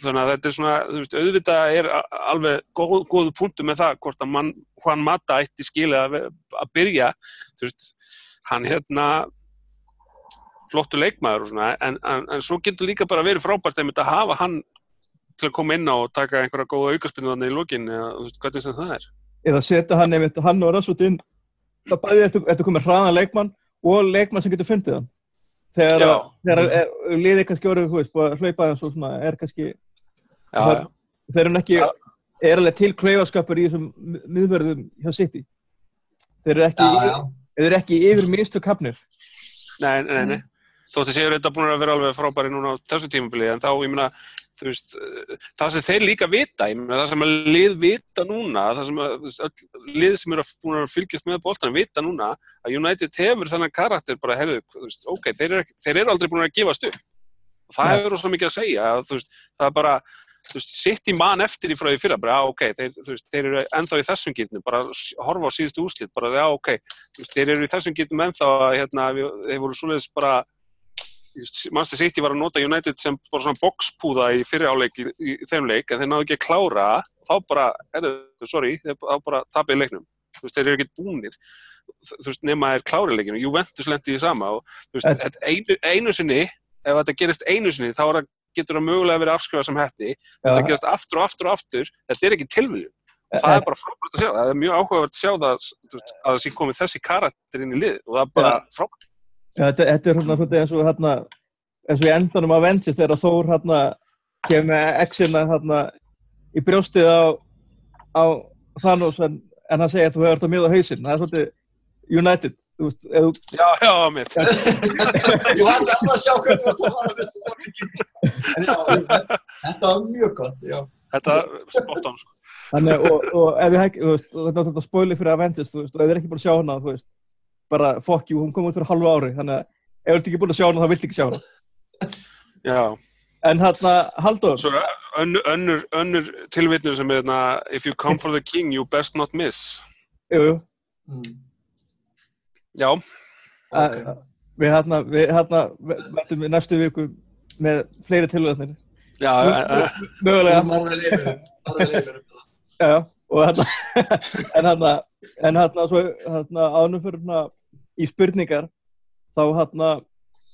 C: þannig að þetta er svona, þú veist, auðvitað er alveg góð, góðu punktu með það hvort að mann, Juan Mata ætti skilja að, að byrja, þú veist hann hérna flottu leikmaður og svona en, en, en svo getur líka bara verið frábært að hafa hann til að koma inn á og taka einhverja góða aukarspinnu þannig í lokin eða þú veist, hvernig sem það er.
A: Eða setja hann einmitt, hann og Rassut inn. Það bæði eftir, eftir komið hraðan leikmann og leikmann sem getur fundið hann þegar,
C: Já.
A: þegar er, liðið kannski hlaupaði hans og svona er kannski,
C: já.
A: þeir eru ekki er alveg til klaufaskapur í þessum mi- miðvörðum hjá City þeir eru ekki,
B: Já, já.
A: þeir eru ekki yfir minnstu kapnir
C: Nei, nei, nei. Þótti séu þetta búin að vera alveg frábæri núna á þessu tímabili en þá, ég meina, þú veist, eh, það sem þeir líka vita, ég meina, það sem að lið vita núna, það sem að, veist, lið sem eru búin að fylgjast með boltan vita núna að United hefur þennan karakter bara, herðu, veist, ok, þeir eru, þeir eru aldrei búin að gefast upp. Og það hefur rosa mikið að segja, að, veist, það er bara, sitt í mann eftir í því fyrra, bara, já, ok, þeir, veist, þeir eru ennþá í þessum gýrnum, bara horfa á síðustu úrslit, bara, já, ok, þeir eru í þessum gýrnum ennþá, að, hérna, við, þeir voru svoleiðis bara, Manchester City var að nota United sem bara svona boxpúða í fyriráleik í, í þeim leik, en þeir náðu ekki að klára þá bara, er sorry þá bara tapið leiknum, þú veist, þeir eru ekki búnir, þú veist, nema þeir klári leikinu Juventus lendi í sama og þú veist, þetta einu, einu sinni ef þetta gerist einu sinni, þá er það getur það mögulega verið afskrifað sem hefti þetta gerast aftur og aftur og aftur, þetta er ekki tilviljun. Og það er bara frábært að sjá. Það er mjög áhugavert að sjá það veist, að það sé komið þessi karakter inn í lið og það er bara frábært.
A: Já, þetta, þetta er hérna svolítið eins og hérna eins og í endanum að Vensis þegar Þór hérna kemur með X-ina hérna í brjóstið á, á Thanos en, en hann segir að þú hefur þetta mjög á hausinn það er svolítið United þú veist, ef þú
C: Já, já, mitt. [laughs]
B: Ég var alveg að sjá hvernig þú varst að fara þetta var mjög gott, já.
C: Þetta er spot on, sko.
A: Þannig, og, og ef ég hekk, þú veist, og þetta, þetta spoiler fyrir Avengers, þú veist, og ef þið er ekki búin að sjá hana, þú veist, bara fuck you, hún kom út fyrir halvu ári, þannig að ef þú ert ekki búin að sjá hana, þá viltu ekki sjá hana. [laughs]
C: Já,
A: En hérna, Halldór,
C: svo önnur, önnur, önnur tilvitnur sem er hérna, if you come for the king, you best not miss.
A: jú, jú,
B: Mm,
C: Já,
B: ok.
A: okay. við hérna, við hérna, verðum við næstu viku með fleiri tilvæðnir,
C: já,
A: mögulega,
B: leiður.
A: já, já, og hérna, [laughs] en hérna, en hérna, svo, hérna, ánum fyrir hérna í spurningar, þá hérna,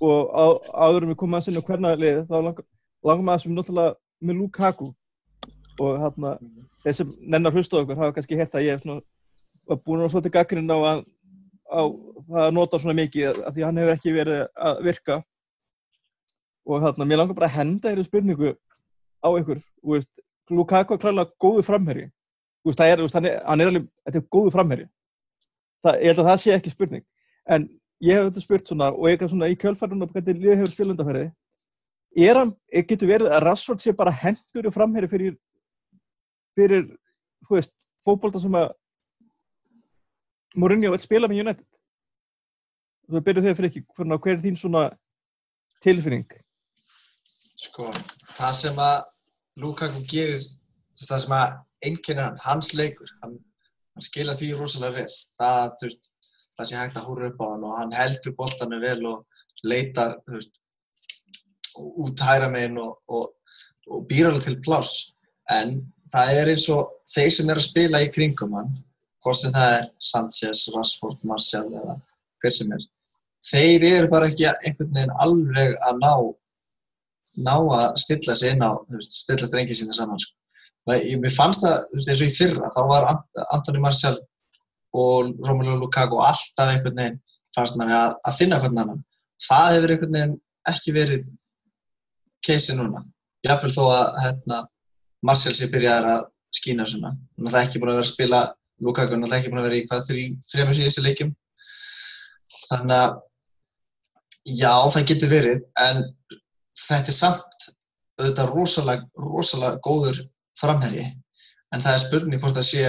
A: og á, áður en við komum að sinna hvernig liðið, þá langar, langar maður sem náttúrulega með Lukaku og hérna, þeir sem nennar hlusta okkur hafa kannski hert að ég var búin að svolítið gaggrinn á að á það að nota svona mikið að, að því hann hefur ekki verið að virka og hérna, mér langar bara að henda þér spurningu á ykkur, veist Lukaku er klálega góðu framherri veist, það er, veist, hann er, hann er alveg, þetta er góðu framherri. Það, ég held að það sé ekki spurning. En ég hef þetta spurt svona, og hef svona í kjölfærun og hvernig liðið hefur spilundafærið, er hann, getur verið að Rashford sé bara hendur og framherri fyrir, fyrir, þú veist, fótbolta sem að Mourinho vil spila með United. Þú byrjuð þegar fyrir ekki, hvernig, hver er þín svona tilfinning?
B: Sko, það sem að Lukaku gerir, það sem að hann, hans leikur, hann, hann skila því rosalega vel. Það, þú veist, það sé hægt að húra upp á hann og hann heldur boltanum vel og leitar, veist, út hæra meginn og, og, og býr alveg til pláss. En það er eins og þeir sem er að spila í kringum hann, hvort sem það er Sanchez, Rashford, Martial eða hver sem er, þeir eru bara ekki einhvern veginn alveg að ná ná að stilla sig inn á veist, stilla strengið sína saman sko. Mér fannst það, þú veist, eins og í fyrra þá var Ant- Anthony Martial og Romelu Lukaku alltaf einhvern veginn fannst manni að, að finna hvern annan. Það hefur einhvern veginn ekki verið keisi núna. Jáfnveil þó að hérna, Martial sé byrjaðar að skína svona. Hann er ekki búin að vera að spila Lukaku er náttúrulega ekki búin að vera í hvað þrjú, þrejum síðustu leikjum. Þannig að já, það getur verið en þetta er samt auðvitað rosalega, rosalega góður framherji. En það er spurning hvort það sé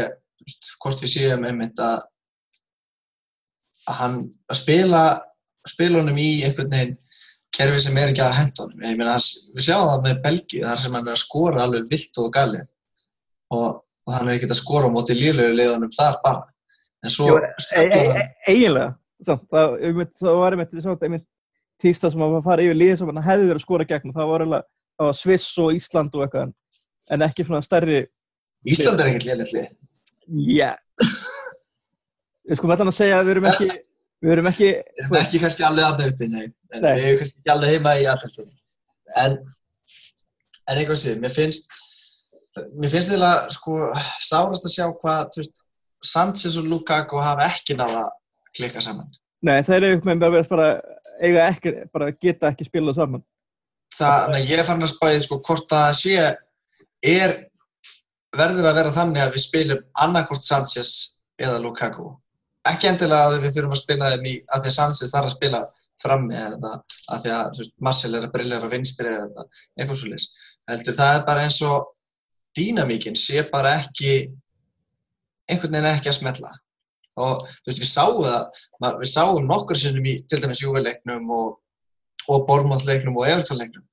B: hvort við séum einmitt að að hann að spila honum í einhvern veginn kerfi sem er ekki að henda honum. Ég meina, við sjáum það með Belgi þar sem hann er að skora alveg vilt og galið. Og, og hann er ekki að skora á móti lýlegu liðunum þar bara. En svo
A: e e e eiginlega. Það var einmitt, tísta sem að fara yfir liðið sem hann hefði verið að skora gegn það var, var Sviss og Ísland og eitthvað en- ekki svona stærri
B: Ísland er ekkert lélitt lið
A: já við sko með þannig að segja að við erum ekki við erum ekki
B: Við erum ekki kannski alveg aðna uppi, nei. En
A: Nei.
B: Við erum kannski ekki alveg heima í aðtæltinni. En, en einhvern veginn, mér finnst, mér finnst þeirra, sko, sárast að sjá hvað, þú veist, Sanchez og Lukaku hafa ekki náða að klikka saman.
A: nei þeir eru með bara, bara eiga ekki bara geta ekki spilað saman
B: Það, að ég farin að spæði, sko, hvort að sé, er, verður að vera þannig að við spilum annarkvort Sanchez eða Lukaku. Ekki endilega að við þurfum að spila þeim í, að því að Sanchez þarf að spila frammi eða að því að, Marcel er að briljera vinstri eða eitthvað svo leys. Heldur, það er bara eins og dýnamíkin sé bara ekki, einhvern veginn ekki að smetla. Og þú veist, við sáum það, við sáum nokkur sinnum í, til dæmis Júveleiknum og, og Bormáttleiknum og Evertónleiknum,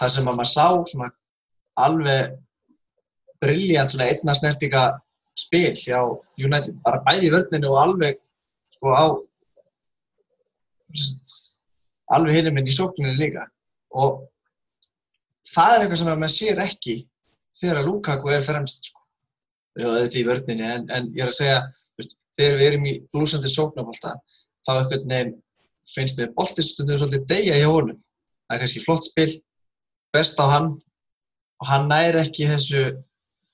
B: þar sem að maður sá svona alveg briljant svona einna snertika spil hjá United, bara bæði vörninu og alveg sko á alveg hinum inn í sókninni líka. Og það er eitthvað sem að maður sér ekki þegar að Lukaku er fremst sko. Auðvitað í vörninni en, en ég er að segja, veist, þegar við erum í blúsandi sóknabólta þá einhvern veginn finnst mér boltistundur svolítið deyja hjá honum. Það er kannski flott spil, best á hann og hann næri ekki þessu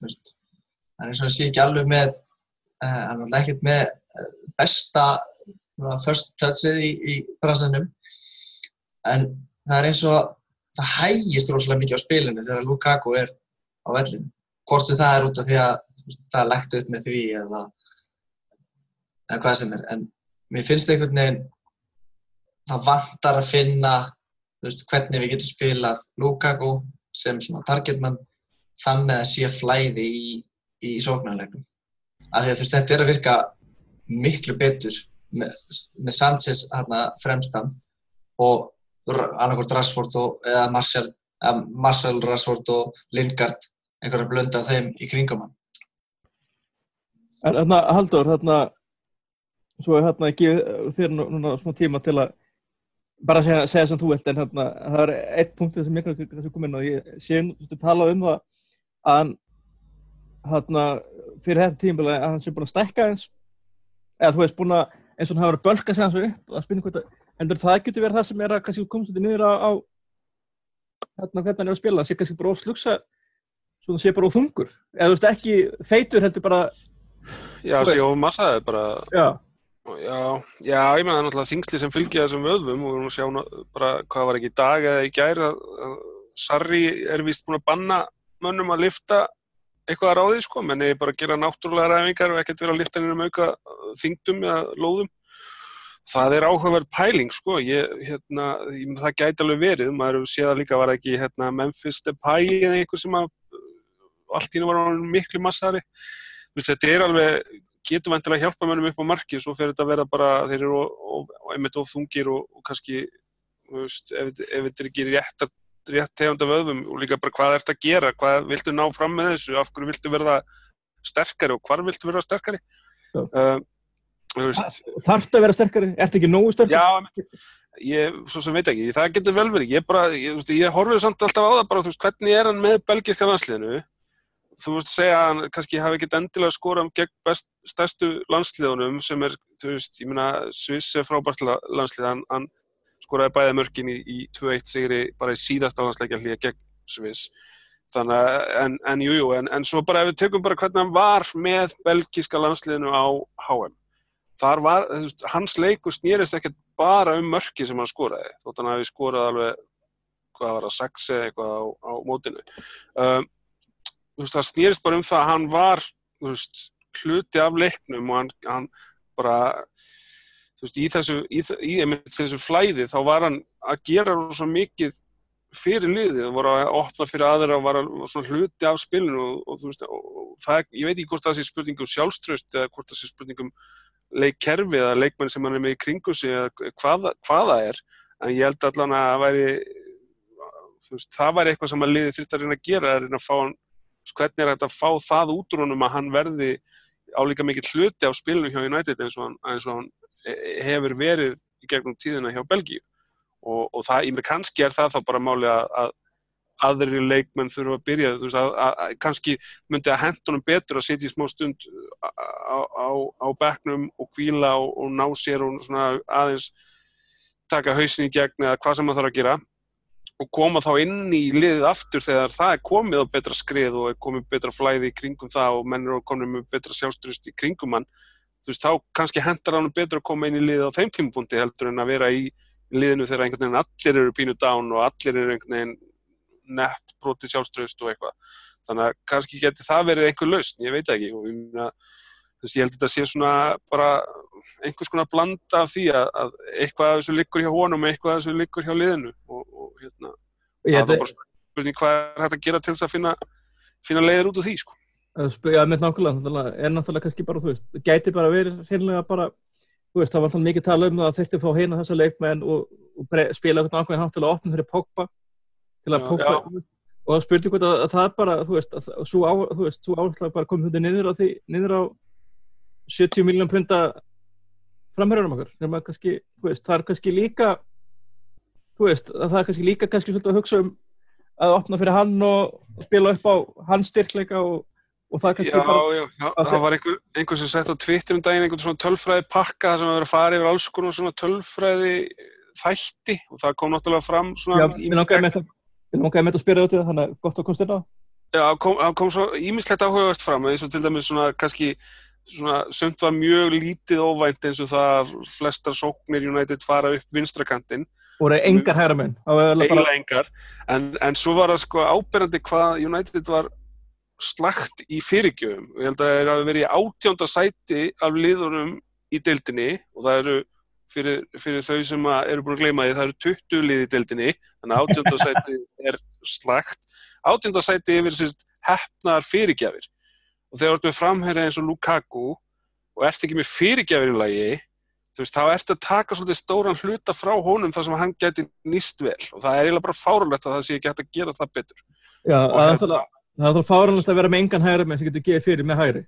B: hann er eins og að sé ekki alveg með uh, hann er ekkert með uh, besta first touchið í, í bransanum. En það er eins og það hægist rosalega mikið á spilinu þegar Lukaku er á vellinu hvort sem það er út af því að það er lagt upp með því eða, eða hvað sem er. En mér finnst einhvern veginn það vantar að finna veist, hvernig við getum spilað Lukaku sem svona targetmann þannig að sé flæði í, í að veist, þetta er að virka miklu betur með, með Sanchez hérna fremstan og annarkort Rashford og, eða Marcel, eða Marcel Rashford og Lingard einhverja blönda þeim í kringum hann.
A: En þarna, Haldur, þarna, svo hérna ekki þér nú- núna smá tíma til að bara segja, segja sem þú vilt, en hérna, það er eitt punkt sem ég kannski kom inn og ég sé þú talað um það hann, hérna, fyrir þetta tímabili að hann sé búin að stækka eins, eða þú veist búin að, eins og hann hafa verið að bölka sig hans upp að spynna hvort að, en það getur verið það sem er að kannski komast þetta niður á, á hérna, hvernig hann er að spila, hann sé kannski bara ofslugsa, svona sé bara óþungur, eða þú veist ekki feitur heldur bara
C: Já,
A: Þú veist.
C: sjá, massaði bara,
A: Já,
C: já, já, ég meina það er náttúrulega þingsli sem fylgja þessum vöðvum og að sjá bara hvað var ekki í dag eða í gær að, að Sarri er vist búin að banna mönnum að lifta eitthvað að ráði sko, menn eða bara að gera náttúrulega ræfingar og ekkert vera að lifta hennum auka þingdum eða lóðum. Það er áhugaverð pæling sko. Ég, hérna, ég, það gæti alveg verið. Maður hefur séð að líka var ekki hérna, Memphis Depay eða einhver sem að allt í nú var miklu massari. Þetta er alveg getur vantilega að hjálpa mönnum upp á marki svo fer þetta að vera bara, þeir eru einmitt of þungir og, og kannski veist, ef, ef þetta er ekki rétt, rétt tegunda vöðum og líka bara hvað ert að gera, hvað viltu ná fram með þessu, af hverju viltu verða sterkari og hvar viltu verða sterkari? Uh,
A: Þarftu að vera sterkari? Ertu ekki nógu sterkari?
C: Já, ég, svo sem veit ekki, það getur vel verið, ég bara, ég, ég horfið samt alltaf á það bara, þú veist, hvernig er hann með belgiska landsliðinu? Þú veist að segja að hann kannski hafi ekkert endilega skorað gegn best, stærstu landsliðunum sem er, þú veist, ég meina Sviss er frábært landslið, hann, hann skoraði bæða mörkin í, í 2-1 sigri bara í síðasta landsleikja hlýja gegn Sviss. Þannig en, en jújú, jú, en, en svo bara ef við tökum bara hvernig hann var með belgíska landsliðinu á HM þar var, veist, hans leiku snýrist ekkert bara um mörki sem hann skoraði, þóttan að við skoraði alveg hvað var að sex eða eitthvað á, á mótinu. Um, veist, það snýrist bara um það að hann var veist, hluti af leiknum og hann, hann bara veist, í þessu, í, í, þessu flæði þá var hann að gera svo mikið fyrir liðið, það voru að opna fyrir aðra og var svona hluti af spilinu og, og, veist, og það, ég veit ekki hvort það sé spurningum sjálfströst eða hvort það sé spurningum leikkerfi eða leikmenn sem hann er með í kringu sig eða hvað, hvað er en ég held allan að það væri veist, það væri eitthvað sem að liðið þurft að reyna að gera að reyna að fá hann hvernig er þetta að fá það út úr honum að hann verði álíka mikið hluti á spilinu hjá United eins og hann, eins og hann hefur verið í gegnum tíðina hjá Belgíu. Og, og það, kannski er það þá bara máli að, að aðri leikmenn þurfa að byrja veist að, að, að kannski myndi að hendunum betur að setja í smá stund á, á, á bekknum og kvíla og, og ná sér og aðeins taka hausin í gegn eða hvað sem maður þarf að gera. Og koma þá inn í liðið aftur þegar það er komið á betra skrið og er komið betra flæði í kringum það og menn eru komið með betra sjálfstrust í kringum hann þú veist, þá kannski hendar hann betra að koma inn í liðið á þeim tímapunkti heldur en að vera í liðinu þegar einhvern veginn allir eru pínu dán og allir eru einhvern veginn nett broti sjálfstrust og eitthvað. Þannig að kannski geti það verið einhver lausn, ég veit ekki. Og ég meina Þess, ég held að þetta sé svona bara einhvers konar blanda af því að, að eitthvað af þessu liggur hjá honum eitthvað af þessu liggur hjá liðinu. Og, og hérna, það er bara spurning hvað er hægt að gera til þess að finna, finna leiðir út af því, sko.
A: Já, með nákvæmlega, er náttúrulega kannski bara, þú veist, það gæti bara verið hérna bara, þú veist, það var alltaf mikið tala um það að þetta fá heina þessa leikmenn og, og spila eitthvað nákvæmlega hátt til að opna fyrir Pogba, til að Pogba, og það spurning hvort að það bara, þú veist, að, svo, áherslu bara komið þetta niður á því, niður á 70 miljónum punta framhörðunum okkur sem að kannski, þú veist, það er kannski líka þú veist, það er kannski líka kannski svolítið að hugsa um að opna fyrir hann og spila upp á hans styrkleika og, og það kannski
C: já, bara... Já, já, það var einhver, einhver sem sett á Twitter um daginn einhvern svona tölfræði pakka þar sem að fara yfir alls konar svona tölfræði þætti. Og það kom náttúrulega fram svona...
A: Já, ég langaði með þetta að spyrja þetta, þannig að gott að komst þetta á.
C: Já, kom, kom svo ímislegt áhugavert fram, eins og til dæmis svona kannski svona, sömt var mjög lítið óvænt eins og það að flestar sóknir United fara upp vinstrakantinn.
A: Og það er engar hægra menn
C: eiginlega engar. En, en svo var það sko áberandi hvað United var slagt í fyrirgjöfum. Og ég held að það er að vera í átjánda sæti af liðunum í deildinni og það eru fyrir, fyrir þau sem eru búin að gleyma því það eru 20 lið í deildinni þannig að átjánda [laughs] sæti er slagt átjánda sæti yfir sérst hefnar fyrirgjafir. Og þegar þú ert með framherja eins og Lukaku og ert ekki með fyrirgjafirinlagi þú veist, þá ert að taka svolítið stóran hluta frá honum þar sem hann geti nýst vel. Og það er eiginlega bara fárulegt að það sé ekki hægt að gera það betur.
A: Já, það er þá fárulegt að vera með engan hægri með sem getur gefið fyrir með hægri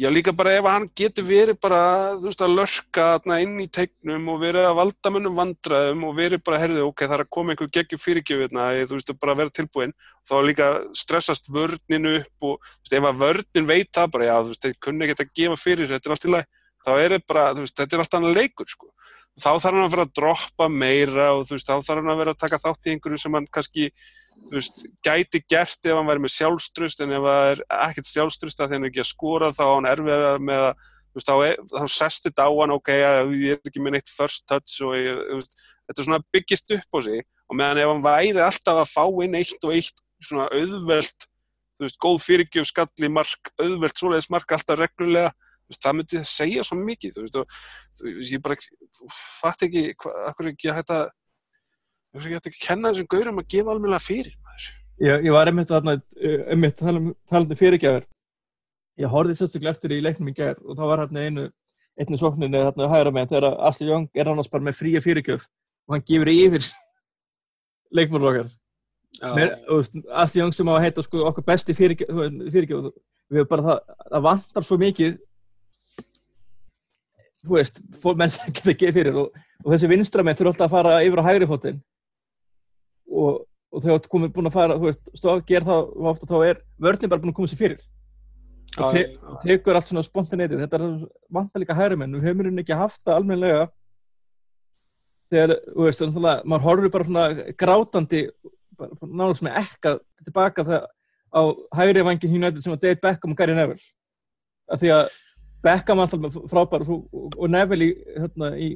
C: Já, líka bara ef hann getur verið bara, þú veist, að lörka inn í tegnum og verið að valda mönnum vandraðum og verið bara, herðu, ok, það er að koma einhver geggjum fyrirgjöfuna, þú veist, bara að vera tilbúin þá líka stressast vörninu upp og, þú veist, ef að vörnin veit það bara, já, þú veist, þeir kunni ekki að gefa fyrir, þetta er allt í lagi, þá er þetta bara, þú veist, þetta er allt annað leikur, sko. Þá þarf hann að vera að droppa meira og, þú veist, þá þarf hann að vera að taka þátt í einhverju sem hann kannski þú veist, gæti gert ef hann væri með sjálfstrust en ef það er ekkert sjálfstrust að hann er ekki að skora þá hann er verið með að þú veist, þá, sest þetta á hann ok, ég er ekki með neitt first touch og ég, veist, þetta er svona byggist upp á sig og meðan ef hann væri alltaf að fá inn eitt og eitt svona auðvelt þú veist, góð fyrirgjöf, skalli, mark, auðvelt, svoleiðis mark, alltaf reglulega, þú veist, það myndi segja svo mikið, þú veist, og þú veist, ég bara fatt ekki, akkur ekki að þú veist, ég ætti ekki að kenna þessum gaurum að gefa alveg fyrir, maður.
A: Ég, ég var einmitt þarna, einmitt talandi talandi fyrirgjafir. Ég horfði sérstaklega eftir í leiknum í gær og þá var hérna einu, einni sókninni þarna hægra með þegar Asli Young er annars bara með fría fyrirgjöf og hann gefur yfir [laughs] veist, Asli Young sem á að heita sko okkar besti fyrirgjöf við hefum bara það, það vantar svo mikið þú veist, fólk menn sem geta gefið fyrir og, og þessi vinstramenn þurfa alltaf að fara yfir á hægri fótinn og, og þau hafa komið búin að fara, þú veist, stóð að gera það ofta þá er vörðin bara búin að koma sér fyrir. Og, te og tekur allt svona spontanitið, þetta er vantar líka hægri menn, við höfum ekki haft það almenlega þegar, þú veist, þannig að maður horfur bara svona grátandi náttúrulega svona ekka tilbaka það á hægri vangin United sem var Dave Beckham og Gary Neville. Af því að Beckham alltaf frábær og, og Neville í, hérna, í,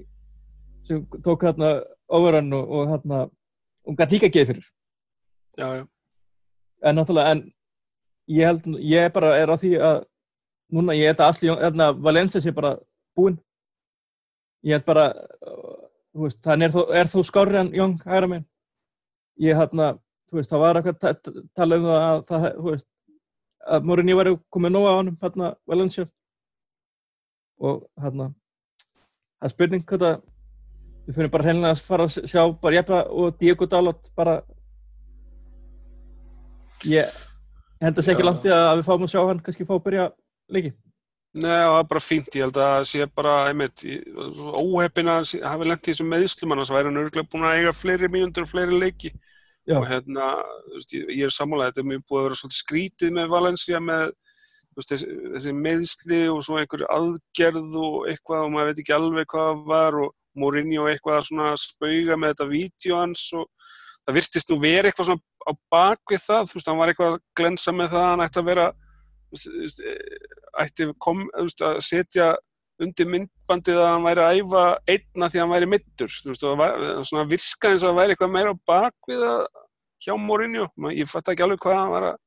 A: sem tók hérna overrun og, og hérna og gæti líka geð fyrir.
C: Já, já.
A: en náttúrulega en ég held, ég bara er á því að núna ég held að Asli hérna, Valencia sé bara búinn. Ég held bara þú veist, þannig er þó, er þó skári en Jóng hægra minn ég hérna, þú veist, það var eitthvað tala um það að það, þú veist að Mourinho væri komið nóga á hann hérna Valencia. Og hérna það er spurning hvað það við fyrir bara hreinlega að fara að sjá bara Jeppa og Diego Dalot bara. Ég held að segja ekki langt í að við fáum að sjá hann kannski fá að byrja leiki.
C: Nei, það er bara fínt, ég held að það sé bara, einmitt, óheppin að hafa lengt í þessum meðslum, annars væri hann örgulega búin að eiga fleiri mínundur og fleiri leiki.
A: Já.
C: og hérna, veist, ég, ég er sammála, þetta er mjög búið að vera svolítið skrítið með Valencia með veist, þessi, meðsli og svo einhver aðgerð og eitthvað og maður veit ekki alveg hvað það var og Mourinho eitthvað að spauga með þetta vídeo hans og það virtist nú verið eitthvað svona á bakvið það, þú veist, hann var eitthvað að glensa með það, hann ætti að vera veist, ætti kom, veist, að setja undir myndbandið að hann væri að æfa einna því að hann væri middur, þú veist, það virkaði eins og að væri eitthvað meira á bakvið hjá Mourinho, ég fatt ekki alveg hvað hann var að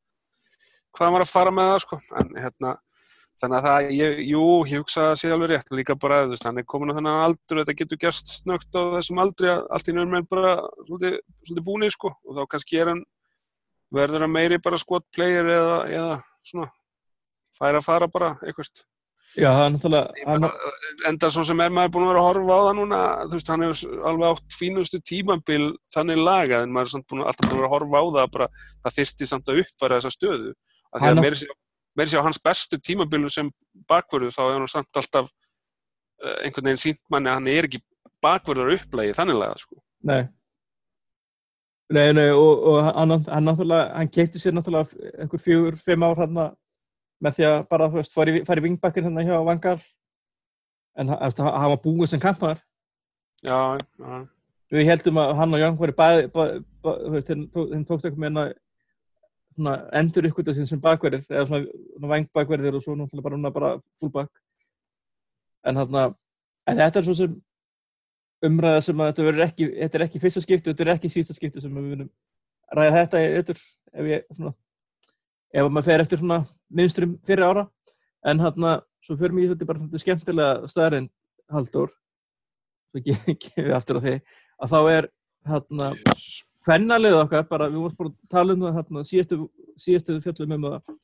C: hvað hann var að fara með það, sko, en hérna þannig að það, ég, jú, ég hugsa að það sé alveg rétt, líka bara, þú veist, hann er komin á þennan aldur, þetta getur gerst snögt á þessum aldri að allt í nörn menn bara svolítið, svolítið búnið, sko, og þá kannski er hann verður hann meiri bara skot player eða, eða svona færa að fara bara eitthvað
A: Já, það er náttúrulega hann,
C: enda svo sem er maður búin að vera að horfa á það núna þú veist, hann hefur alveg átt fínustu tímabil þannig lagað en maður er samt búin, alltaf búin að vera að horfa á það bara, það þyrti samt að uppfæra þessa stöðu að því að meiri sér, meiri sér á hans bestu tímabilum sem bakverðu þá er hann samt alltaf uh, einhvern veginn sínt manni að hann er ekki bakverður upplægi þannig lagað sko.
A: Nei. Nei, nei, og, og hann, hann náttúrulega, hann keipti sér náttúrulega einhver fjögur, fimm ár hann með því að bara, þú veist, fara í vingbakkin hérna hjá Vangal en hann, hann var búið sem kantmaður
C: já, já,
A: við heldum að hann og Jón væri bæði, þú veist, þeim tók- þeim tókst eitthvað með svona endur ykkur þessi sem bakverðir eða svona, vangbakverðir og svo náttúrulega bara, bara fullback en þarna, en þetta er svo sem umræða sem að þetta verður ekki þetta er ekki fyrsta skipti, þetta er ekki sísta skipti sem við vinnum ræða þetta ötur ef ég, svona ef maður fer eftir svona minnstrum fyrir ára. En þarna, svo fyrir mig þetta bara svona skemmtilega staðarinn Halldór svo gefum við aftur á því að þá er hérna hvennalið okkar, bara við vorum bara að tala um það hérna, síðastu, síðastu fjöllum um það.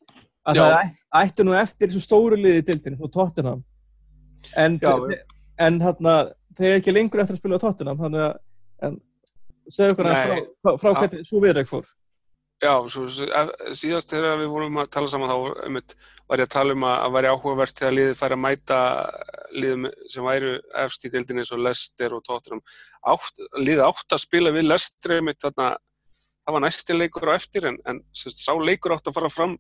A: Að
C: Já.
A: það ætti nú eftir þessum stóru liði í dildinni og Tottenham. En, en hérna, þeir ekki lengur eftir að spila á Tottenham þannig að aðeins
C: Nei.
A: frá, frá, hvernig svo viðræk fór
C: Já, svo, ef- síðast þegar við vorum að tala saman þá einmitt, var ég að tala um að, að væri áhugavert þegar liðið færi að mæta liðum sem væru efst í deildinni eins og Leicester og Tottenham. Átt, liðið átt að spila við Leicester einmitt þarna, það var næsti leikur á eftir en, en sérst, sá leikur átt að fara fram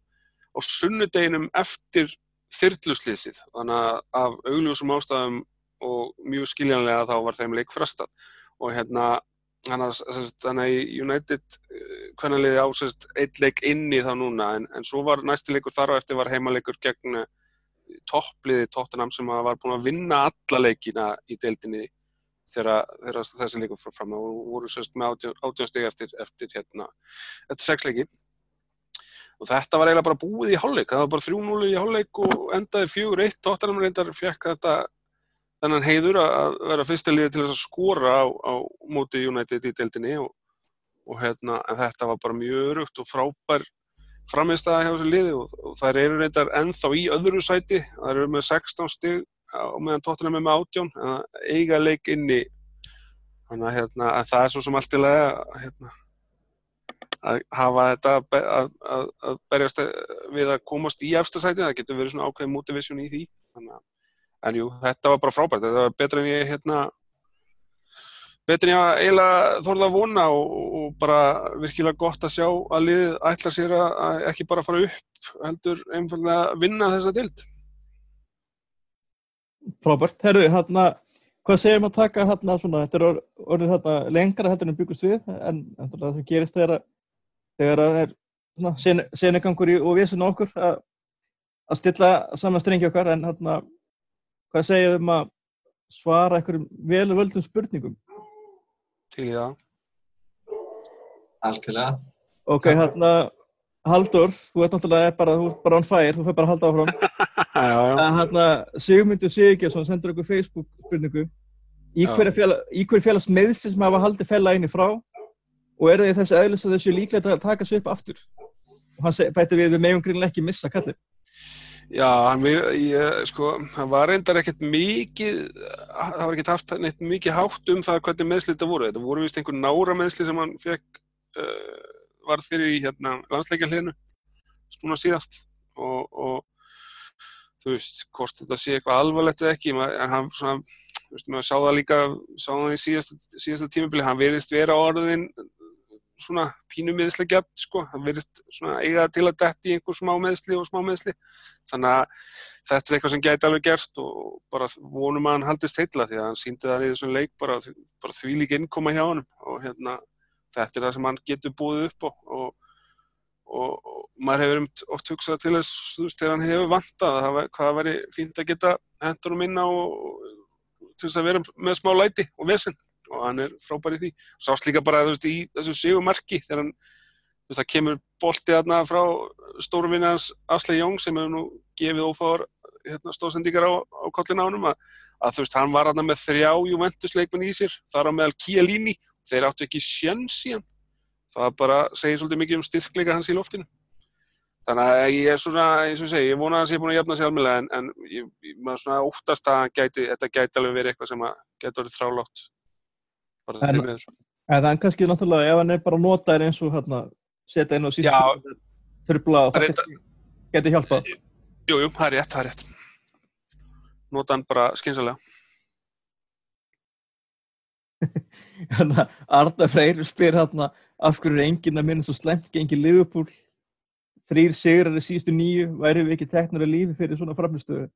C: á sunnudeginum eftir þyrluslýsið. Þannig að af augljósum ástæðum og mjög skiljanlega þá var þeim leik frestað. Og hérna, þannig að sérst, þannig að United hvernig liði á sérst eitt leik inni þá núna en, en svo var næsti leikur þar á eftir var heimaleikur gegn eh, toppliði Tottenham sem var búin að vinna alla leikina í deildinni þegar, þessi leikur fór fram. Og voru sérst með átján stig eftir, eftir hérna eftir sex leiki. Og þetta var eiginlega bara búið í hálfleik. Það var bara 3-0 í hálfleik og endaði 4-1 Tottenham reyndar fekk þetta þennan heiður að vera fyrsta liði til að skora á, á móti United í deildinni og, og hérna, þetta var bara mjög örugt og frábær framistæða hjá þessu liði og, og þær eru reyndar ennþá í öðru sæti. Þær eru með 16 stig og meðan Tottenham er með 18 en eiga leik inni þannig að hérna, það er svo sem allt í lega hérna, að hafa þetta að, að, að berjast við að komast í efstasæti, það getur verið svona ákveðin motivation í því þannig að, en jú, þetta var bara frábært, þetta var betra en ég hérna betur en ég eiginlega þorða að vona og, og bara virkilega gott að sjá að liðið ætla sér að ekki bara fara upp heldur einfallega að vinna þessa dild
A: Frábært, herru, hérna hvað segjum að taka hérna svona, þetta er orðið hérna lengra heldur en byggust við en það sem gerist þegar að þegar það er svona senegangur í og vissin okkur að, að stilla saman strengi okkar en hérna hvað segjaðu um að svara einhverjum velu völdum spurningum?
C: Til í það.
B: Algjörlega.
A: Ok, hérna Haldur, þú ert náttúrulega bara, þú ert bara on fire, þú fyrir bara að halda áfram. [laughs]
C: Já, já.
A: Hérna Sigmundur Sigurgesson sendur okkur Facebook spurningu. Í hverju félags meðsins sem hafa haldið fella einni frá? Og er það þess aðeins að þessu líklega að taka svo upp aftur? Og hann bæti við við megum grínlega ekki missa kallið
C: Já, hann, ég, sko, hann var reyndar ekkert mikið það var ekkert haft neitt mikið hátt um það hvernig meðsli þetta voru, þetta voru vist einhver nára meðsli sem hann fekk uh, var fyrir í hérna landsleikjarleginu svona síðast. Og, og þú veist, hvort þetta sé eitthvað alvarlegt eða ekki, en hann svona, þú veist, maður sá það líka sá það í síðasta, síðasta tímabili, hann verist vera orðin svona pínu meðsli sko, það verist svona eiga til að detti í einhver smá meðsli og smá meðsli þannig að þetta er eitthvað sem gæti alveg gerst og bara vonum að hann haldist heitla því að hann síndi það í þessum leik bara, bara því líka innkoma hjá hann og hérna þetta er það sem hann getur búið upp og, og, og, og maður hefur oft hugsað til þess þú veist, þegar hann hefur vantað að hvað væri fínt að geta hendur um inna og til þess að vera með smá læti og vesen og hann er frábær í því. Sást líka bara veist, í þessu sigumarki þegar hann veist, það kemur boltið aðna frá stórvinans Asle Jóng sem hefur nú gefið ófáður hérna, stóðsendíkar á, á kollin ánum að, að þú veist hann var aðna með þrjá Juventus-leikmenn í sér þar á meðal Chiellini. Þeir áttu ekki sjans í hann. Það bara segir svolítið mikið um styrkleika hans í loftinu. Þannig að ég er svona, eins og segi, ég vona að það sé búin að jafna sér alveg en, en ég, maður svona óttast að gæti, þetta gæti alveg verið eitthvað sem að gæti orðið þrálátt bara
A: en,
C: til með þessu
A: en kannski náttúrulega, ef hann er bara notaður eins og hérna, setja inn á síðan trubla og það kannski geti hjálpað.
C: Jújú, jú, það er rétt, það er rétt. Nota hann bara skynsalega [laughs]
A: Þannig að Arda Freyr spyr hérna af hverju er enginn að minna svo slemt gengið Liverpool? Þrýr sigrar í síðustu nýju væri við ekki teknar að lífi fyrir svona framlistöðu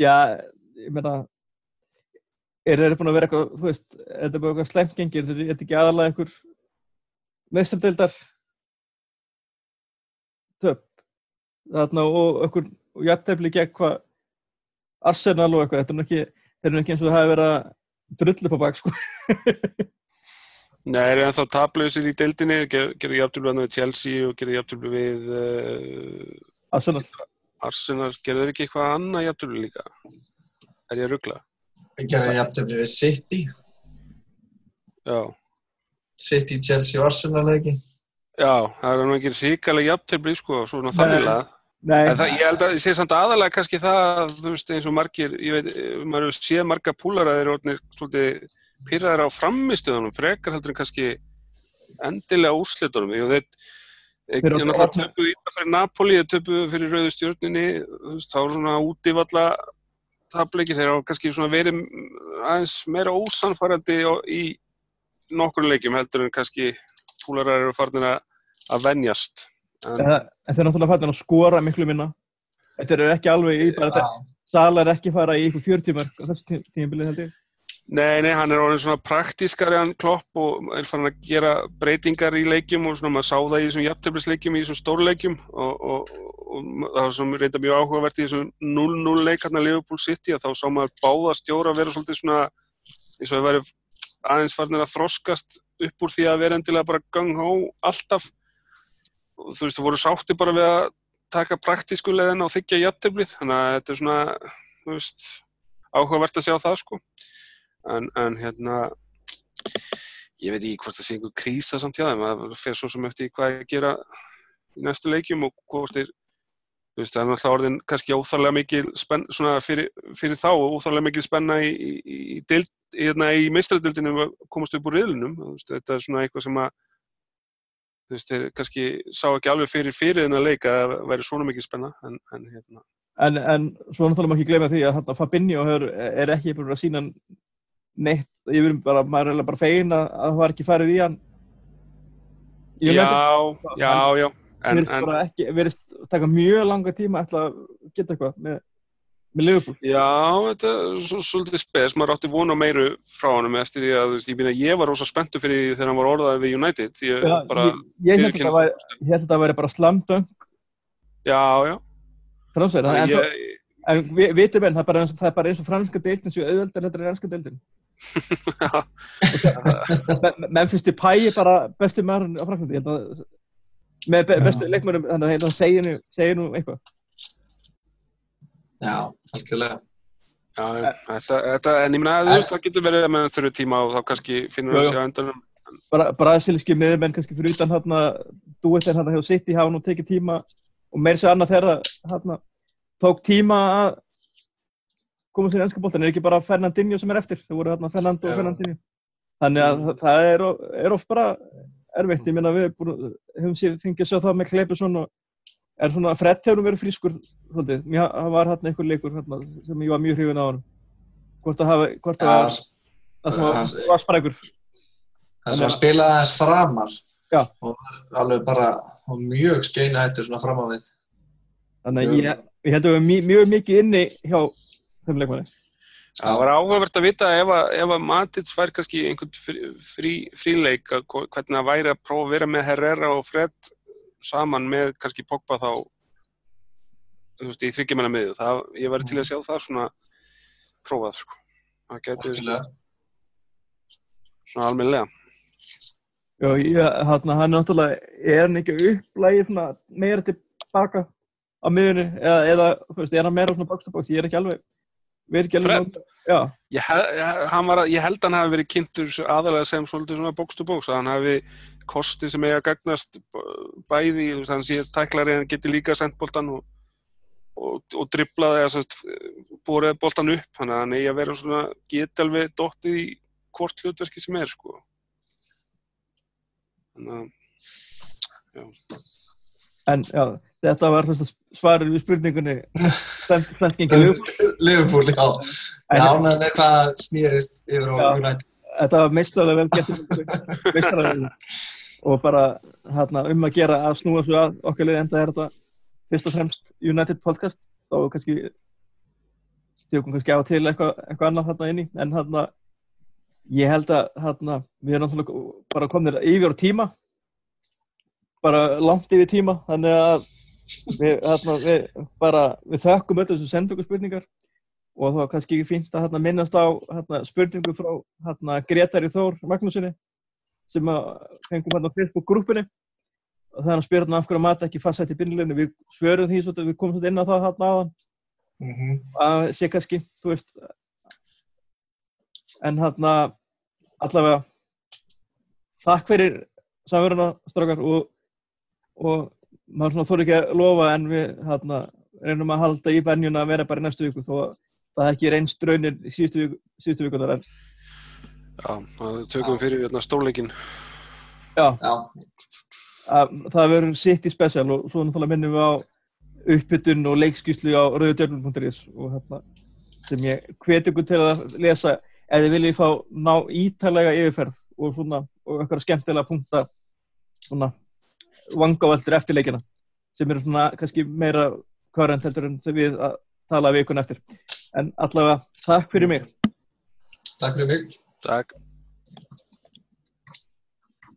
A: Já, ég meina er það búin að vera eitthvað þú veist, er þetta bara eitthvað slemt gengið? Er þetta ekki aðalega einhver meðstældildar töp. Þarna og einhver jættefli gegn hvað? Arsenal og eitthvað, þetta er ekki, ekki eins og það hefur verið að drullu på bak sko. [laughs]
C: Nei, er ennþá tablausir í deildinni? Gerði jafntöflu við Chelsea og gerði jafntöflu við uh,
A: Arsenal.
C: Arsenal, gerði þeir ekki eitthvað annað jafntöflu líka? Er ég að ruggla?
B: Gerði jafntöflu við City.
C: Já.
B: City, Chelsea og Arsenal ekki?
C: Já, það er nú ekki ríkalega jafntöflu sko, svona þanniglega
A: Nei,
C: það, ég held að ég sé samt aðalega kannski það, þú veist, eins og margir, ég veit, maður hefur séð marga púlar að þeir eru orðinir svolítið pyrraðir á framistöðunum, frekar heldur en kannski endilega úrslitunum. Þeir, ég er náttúrulega töpuð í það fyrir Napoli, þeir töpuð fyrir Rauðu stjórninni, þú veist, þá er svona útivalla tableiki, þeir hafa kannski svona verið aðeins meira ósanfærandi í nokkur leikjum heldur en kannski púlarar eru farin að venjast.
A: En þeir er náttúrulega fættin að skora miklu minna. Þetta eru ekki alveg í bara þetta. Sala er ekki fara í ykkur 40 mörg á þessu tímabilið held ég.
C: Nei, nei, hann er orðin svona praktískari hann klopp og er farin að gera breytingar í leikjum og svona maður sá það í þessum jafntöflisleikjum, í þessum stórleikjum og, og, og það var svona reynda mjög áhugavert í þessum 0-0 leik hann að Liverpool City að þá sá maður báða stjóra að vera svolítið svona eins og það væri aðeins farin að þroskast upp úr því að vera endilega bara gang-hó alltaf og þú veist, þú voru sátti bara við að taka praktísku leiðin og þykja jafntöflið, þannig að þetta er svona, áhugavert að sjá það, sko. En, en hérna, ég veit ekki hvort það sé einhver krísa samt hjá þeim, það fer svo sem eftir hvað ég gera í næstu leikjum og hvort þeir, þú veist, það er náttúrulega orðin kannski óþarlega mikil spenn, svona fyrir, fyrir þá, óþarlega mikil spenna í, í, í, deild, hérna, í meistradildinu að komast upp úr riðlunum, þú veist, þetta er svona eitthvað sem að, þú veist, þeir kannski sá ekki alveg fyrir fyrir þennan leik að væri svona mikil spenna, en, en hérna.
A: En, en svo náttúrulega má ekki gleyma því að Fabinho er, er ekki búin að sína neitt, ég verðum bara, maður er bara fegin að, að það var ekki farið í hann. Ég
C: Já,
A: nefndi-
C: já, já, en, en,
A: bara ekki, verðist taka mjög langa tíma ætla að geta eitthvað með, með Liverpool.
C: Já, þetta er svo- svolítið spes, maður átti von á meiru frá honum eftir því að, veist, ég ég var rosa spenntu fyrir því þegar hann var orðað við United, ég
A: Já,
C: bara,
A: ég, ég held að þetta væri, bara slamdöng
C: já, já,
A: transfer, en, svo- en vi- vitum enn, það er bara eins og, það er bara eins og franska deildin sem auðveldar þetta er ennska deildin. [laughs] Memphis Depay er bara besti maðurinn á Franklandi, ég held að með be, bestu leikmönnum, þannig að að það segir nú, segir nú eitthvað.
B: Já, algjörlega.
C: já, já, þetta, þetta, en ég meina, þú veist, það getur verið að menn þurru tíma og þá kannski
A: Já,
C: það
A: já.
C: sér á endanum,
A: Bara brasilíski miðurmenn kannski fyrir utan hérna duettinn hérna hjá City hafa nú tekið tíma og meir sér annað þeirra hérna tók tíma að koma sér í ennska boltan, er ekki bara Fernandinho sem er eftir, það voru hérna Fernando og. Fernandinho. Þannig að það- það er, er oft bara erfitt, ég minna við búin, hefum sér fengið að sjá það með Kleipesson og er svona, Fred hefur verið frískur svolítið, mér var hérna einhver leikur hérna, sem ég var mjög hrifin á hann hvort það hafi, hvort það
B: Já,
A: var, það var,
B: hans-
A: var sprækur
B: Það sem að spilaði aðeins framar
A: Já.
B: og alveg bara og mjög skeina hættur svona fram á við.
A: Þannig að ég, ég held að við erum mjög, mikið inni hjá þeim leikmanni.
C: það var áhugavert að vita ef að, ef að Matits fær kannski einhvern frí, frí, fríleik, hvernig það væri að prófa að vera með Herrera og Fred saman með kannski Pogba þá, þú veist, í þryggjumennar miðu, það, ég væri til að sjá það svona prófað, sko, það gæti
B: Algjörlega.
C: svona almennilega.
A: Já, ég, hann, hann er náttúrulega, er hann ekki upplægið svona meira tilbaka á miðunni eða, eða veist, er hann meira svona box to box, ég er ekki alveg, við erum ekki alveg Já,
C: Ég, var, að- ég held að hann hafi verið kynntur aðalega sem svolítið svona box to box að hann hafi kosti sem eiga að gagnast bæði, þú veist, hann sé tæklari en getur líka sendt boltan og, og, og driblaði eða sérst búrið boltan upp, þannig að hann eigi að vera svona, geti alveg dottið í hvort hlutverki sem er, sko. Þannig að
A: en já, þetta var svarið við spurningunni Liverpool.
B: Já. Ég ánæði með hvað snýrist yfir
A: Já.
B: United.
A: Þetta var meistræðilega vel gett [laughs] meistræðilega og bara hérna, um að gera að snúa svo að okkar liði enda er þetta fyrst og fremst United podcast þá kannski tjókum kannski á til eitthvað, eitthvað annað þarna inni en hérna ég held að hérna, við erum náttúrulega bara komnir yfir á tíma bara langt yfir tíma þannig að við, hérna, við bara við þökkum öllu þessu sendu okkur spurningar og það var kannski ekki fínt að hérna, minnast á hérna, spurningu frá Gretari Þór Magnúsinni sem fengum hérna á Facebook-grúppinni og þannig að spyrir hérna af hverju að mata ekki fastsætt í byrjuleginu við svörum því svolítið, við komum svolítið inn á það hérna áðan.
B: Mm
A: að sé kannski, þú veist en hérna allavega takk fyrir samverðuna strákar og, og maður svona þóri ekki að lofa en við hérna reynum að halda í benjuna að vera bara í næstu viku þó að það er ekki reynst draunir í síðustu, viku, síðustu vikunar en
C: já, það tökum við fyrir hérna, stórleikin
A: já,
B: Já,
A: að, það verður sitt í special og svo náttúrulega minnum við á uppbytun og leikskýslu á rauðudjörnum.is og hérna sem ég hveti ykkur til að lesa ef þið viljið fá ná ítalega yfirferð og svona og eitthvað skemmtilega punkta svona vangavaldur eftir leikina sem eru svona kannski meira current heldur en þau við að tala vikun eftir. En allavega takk fyrir mig.
B: Takk fyrir mig.
C: Takk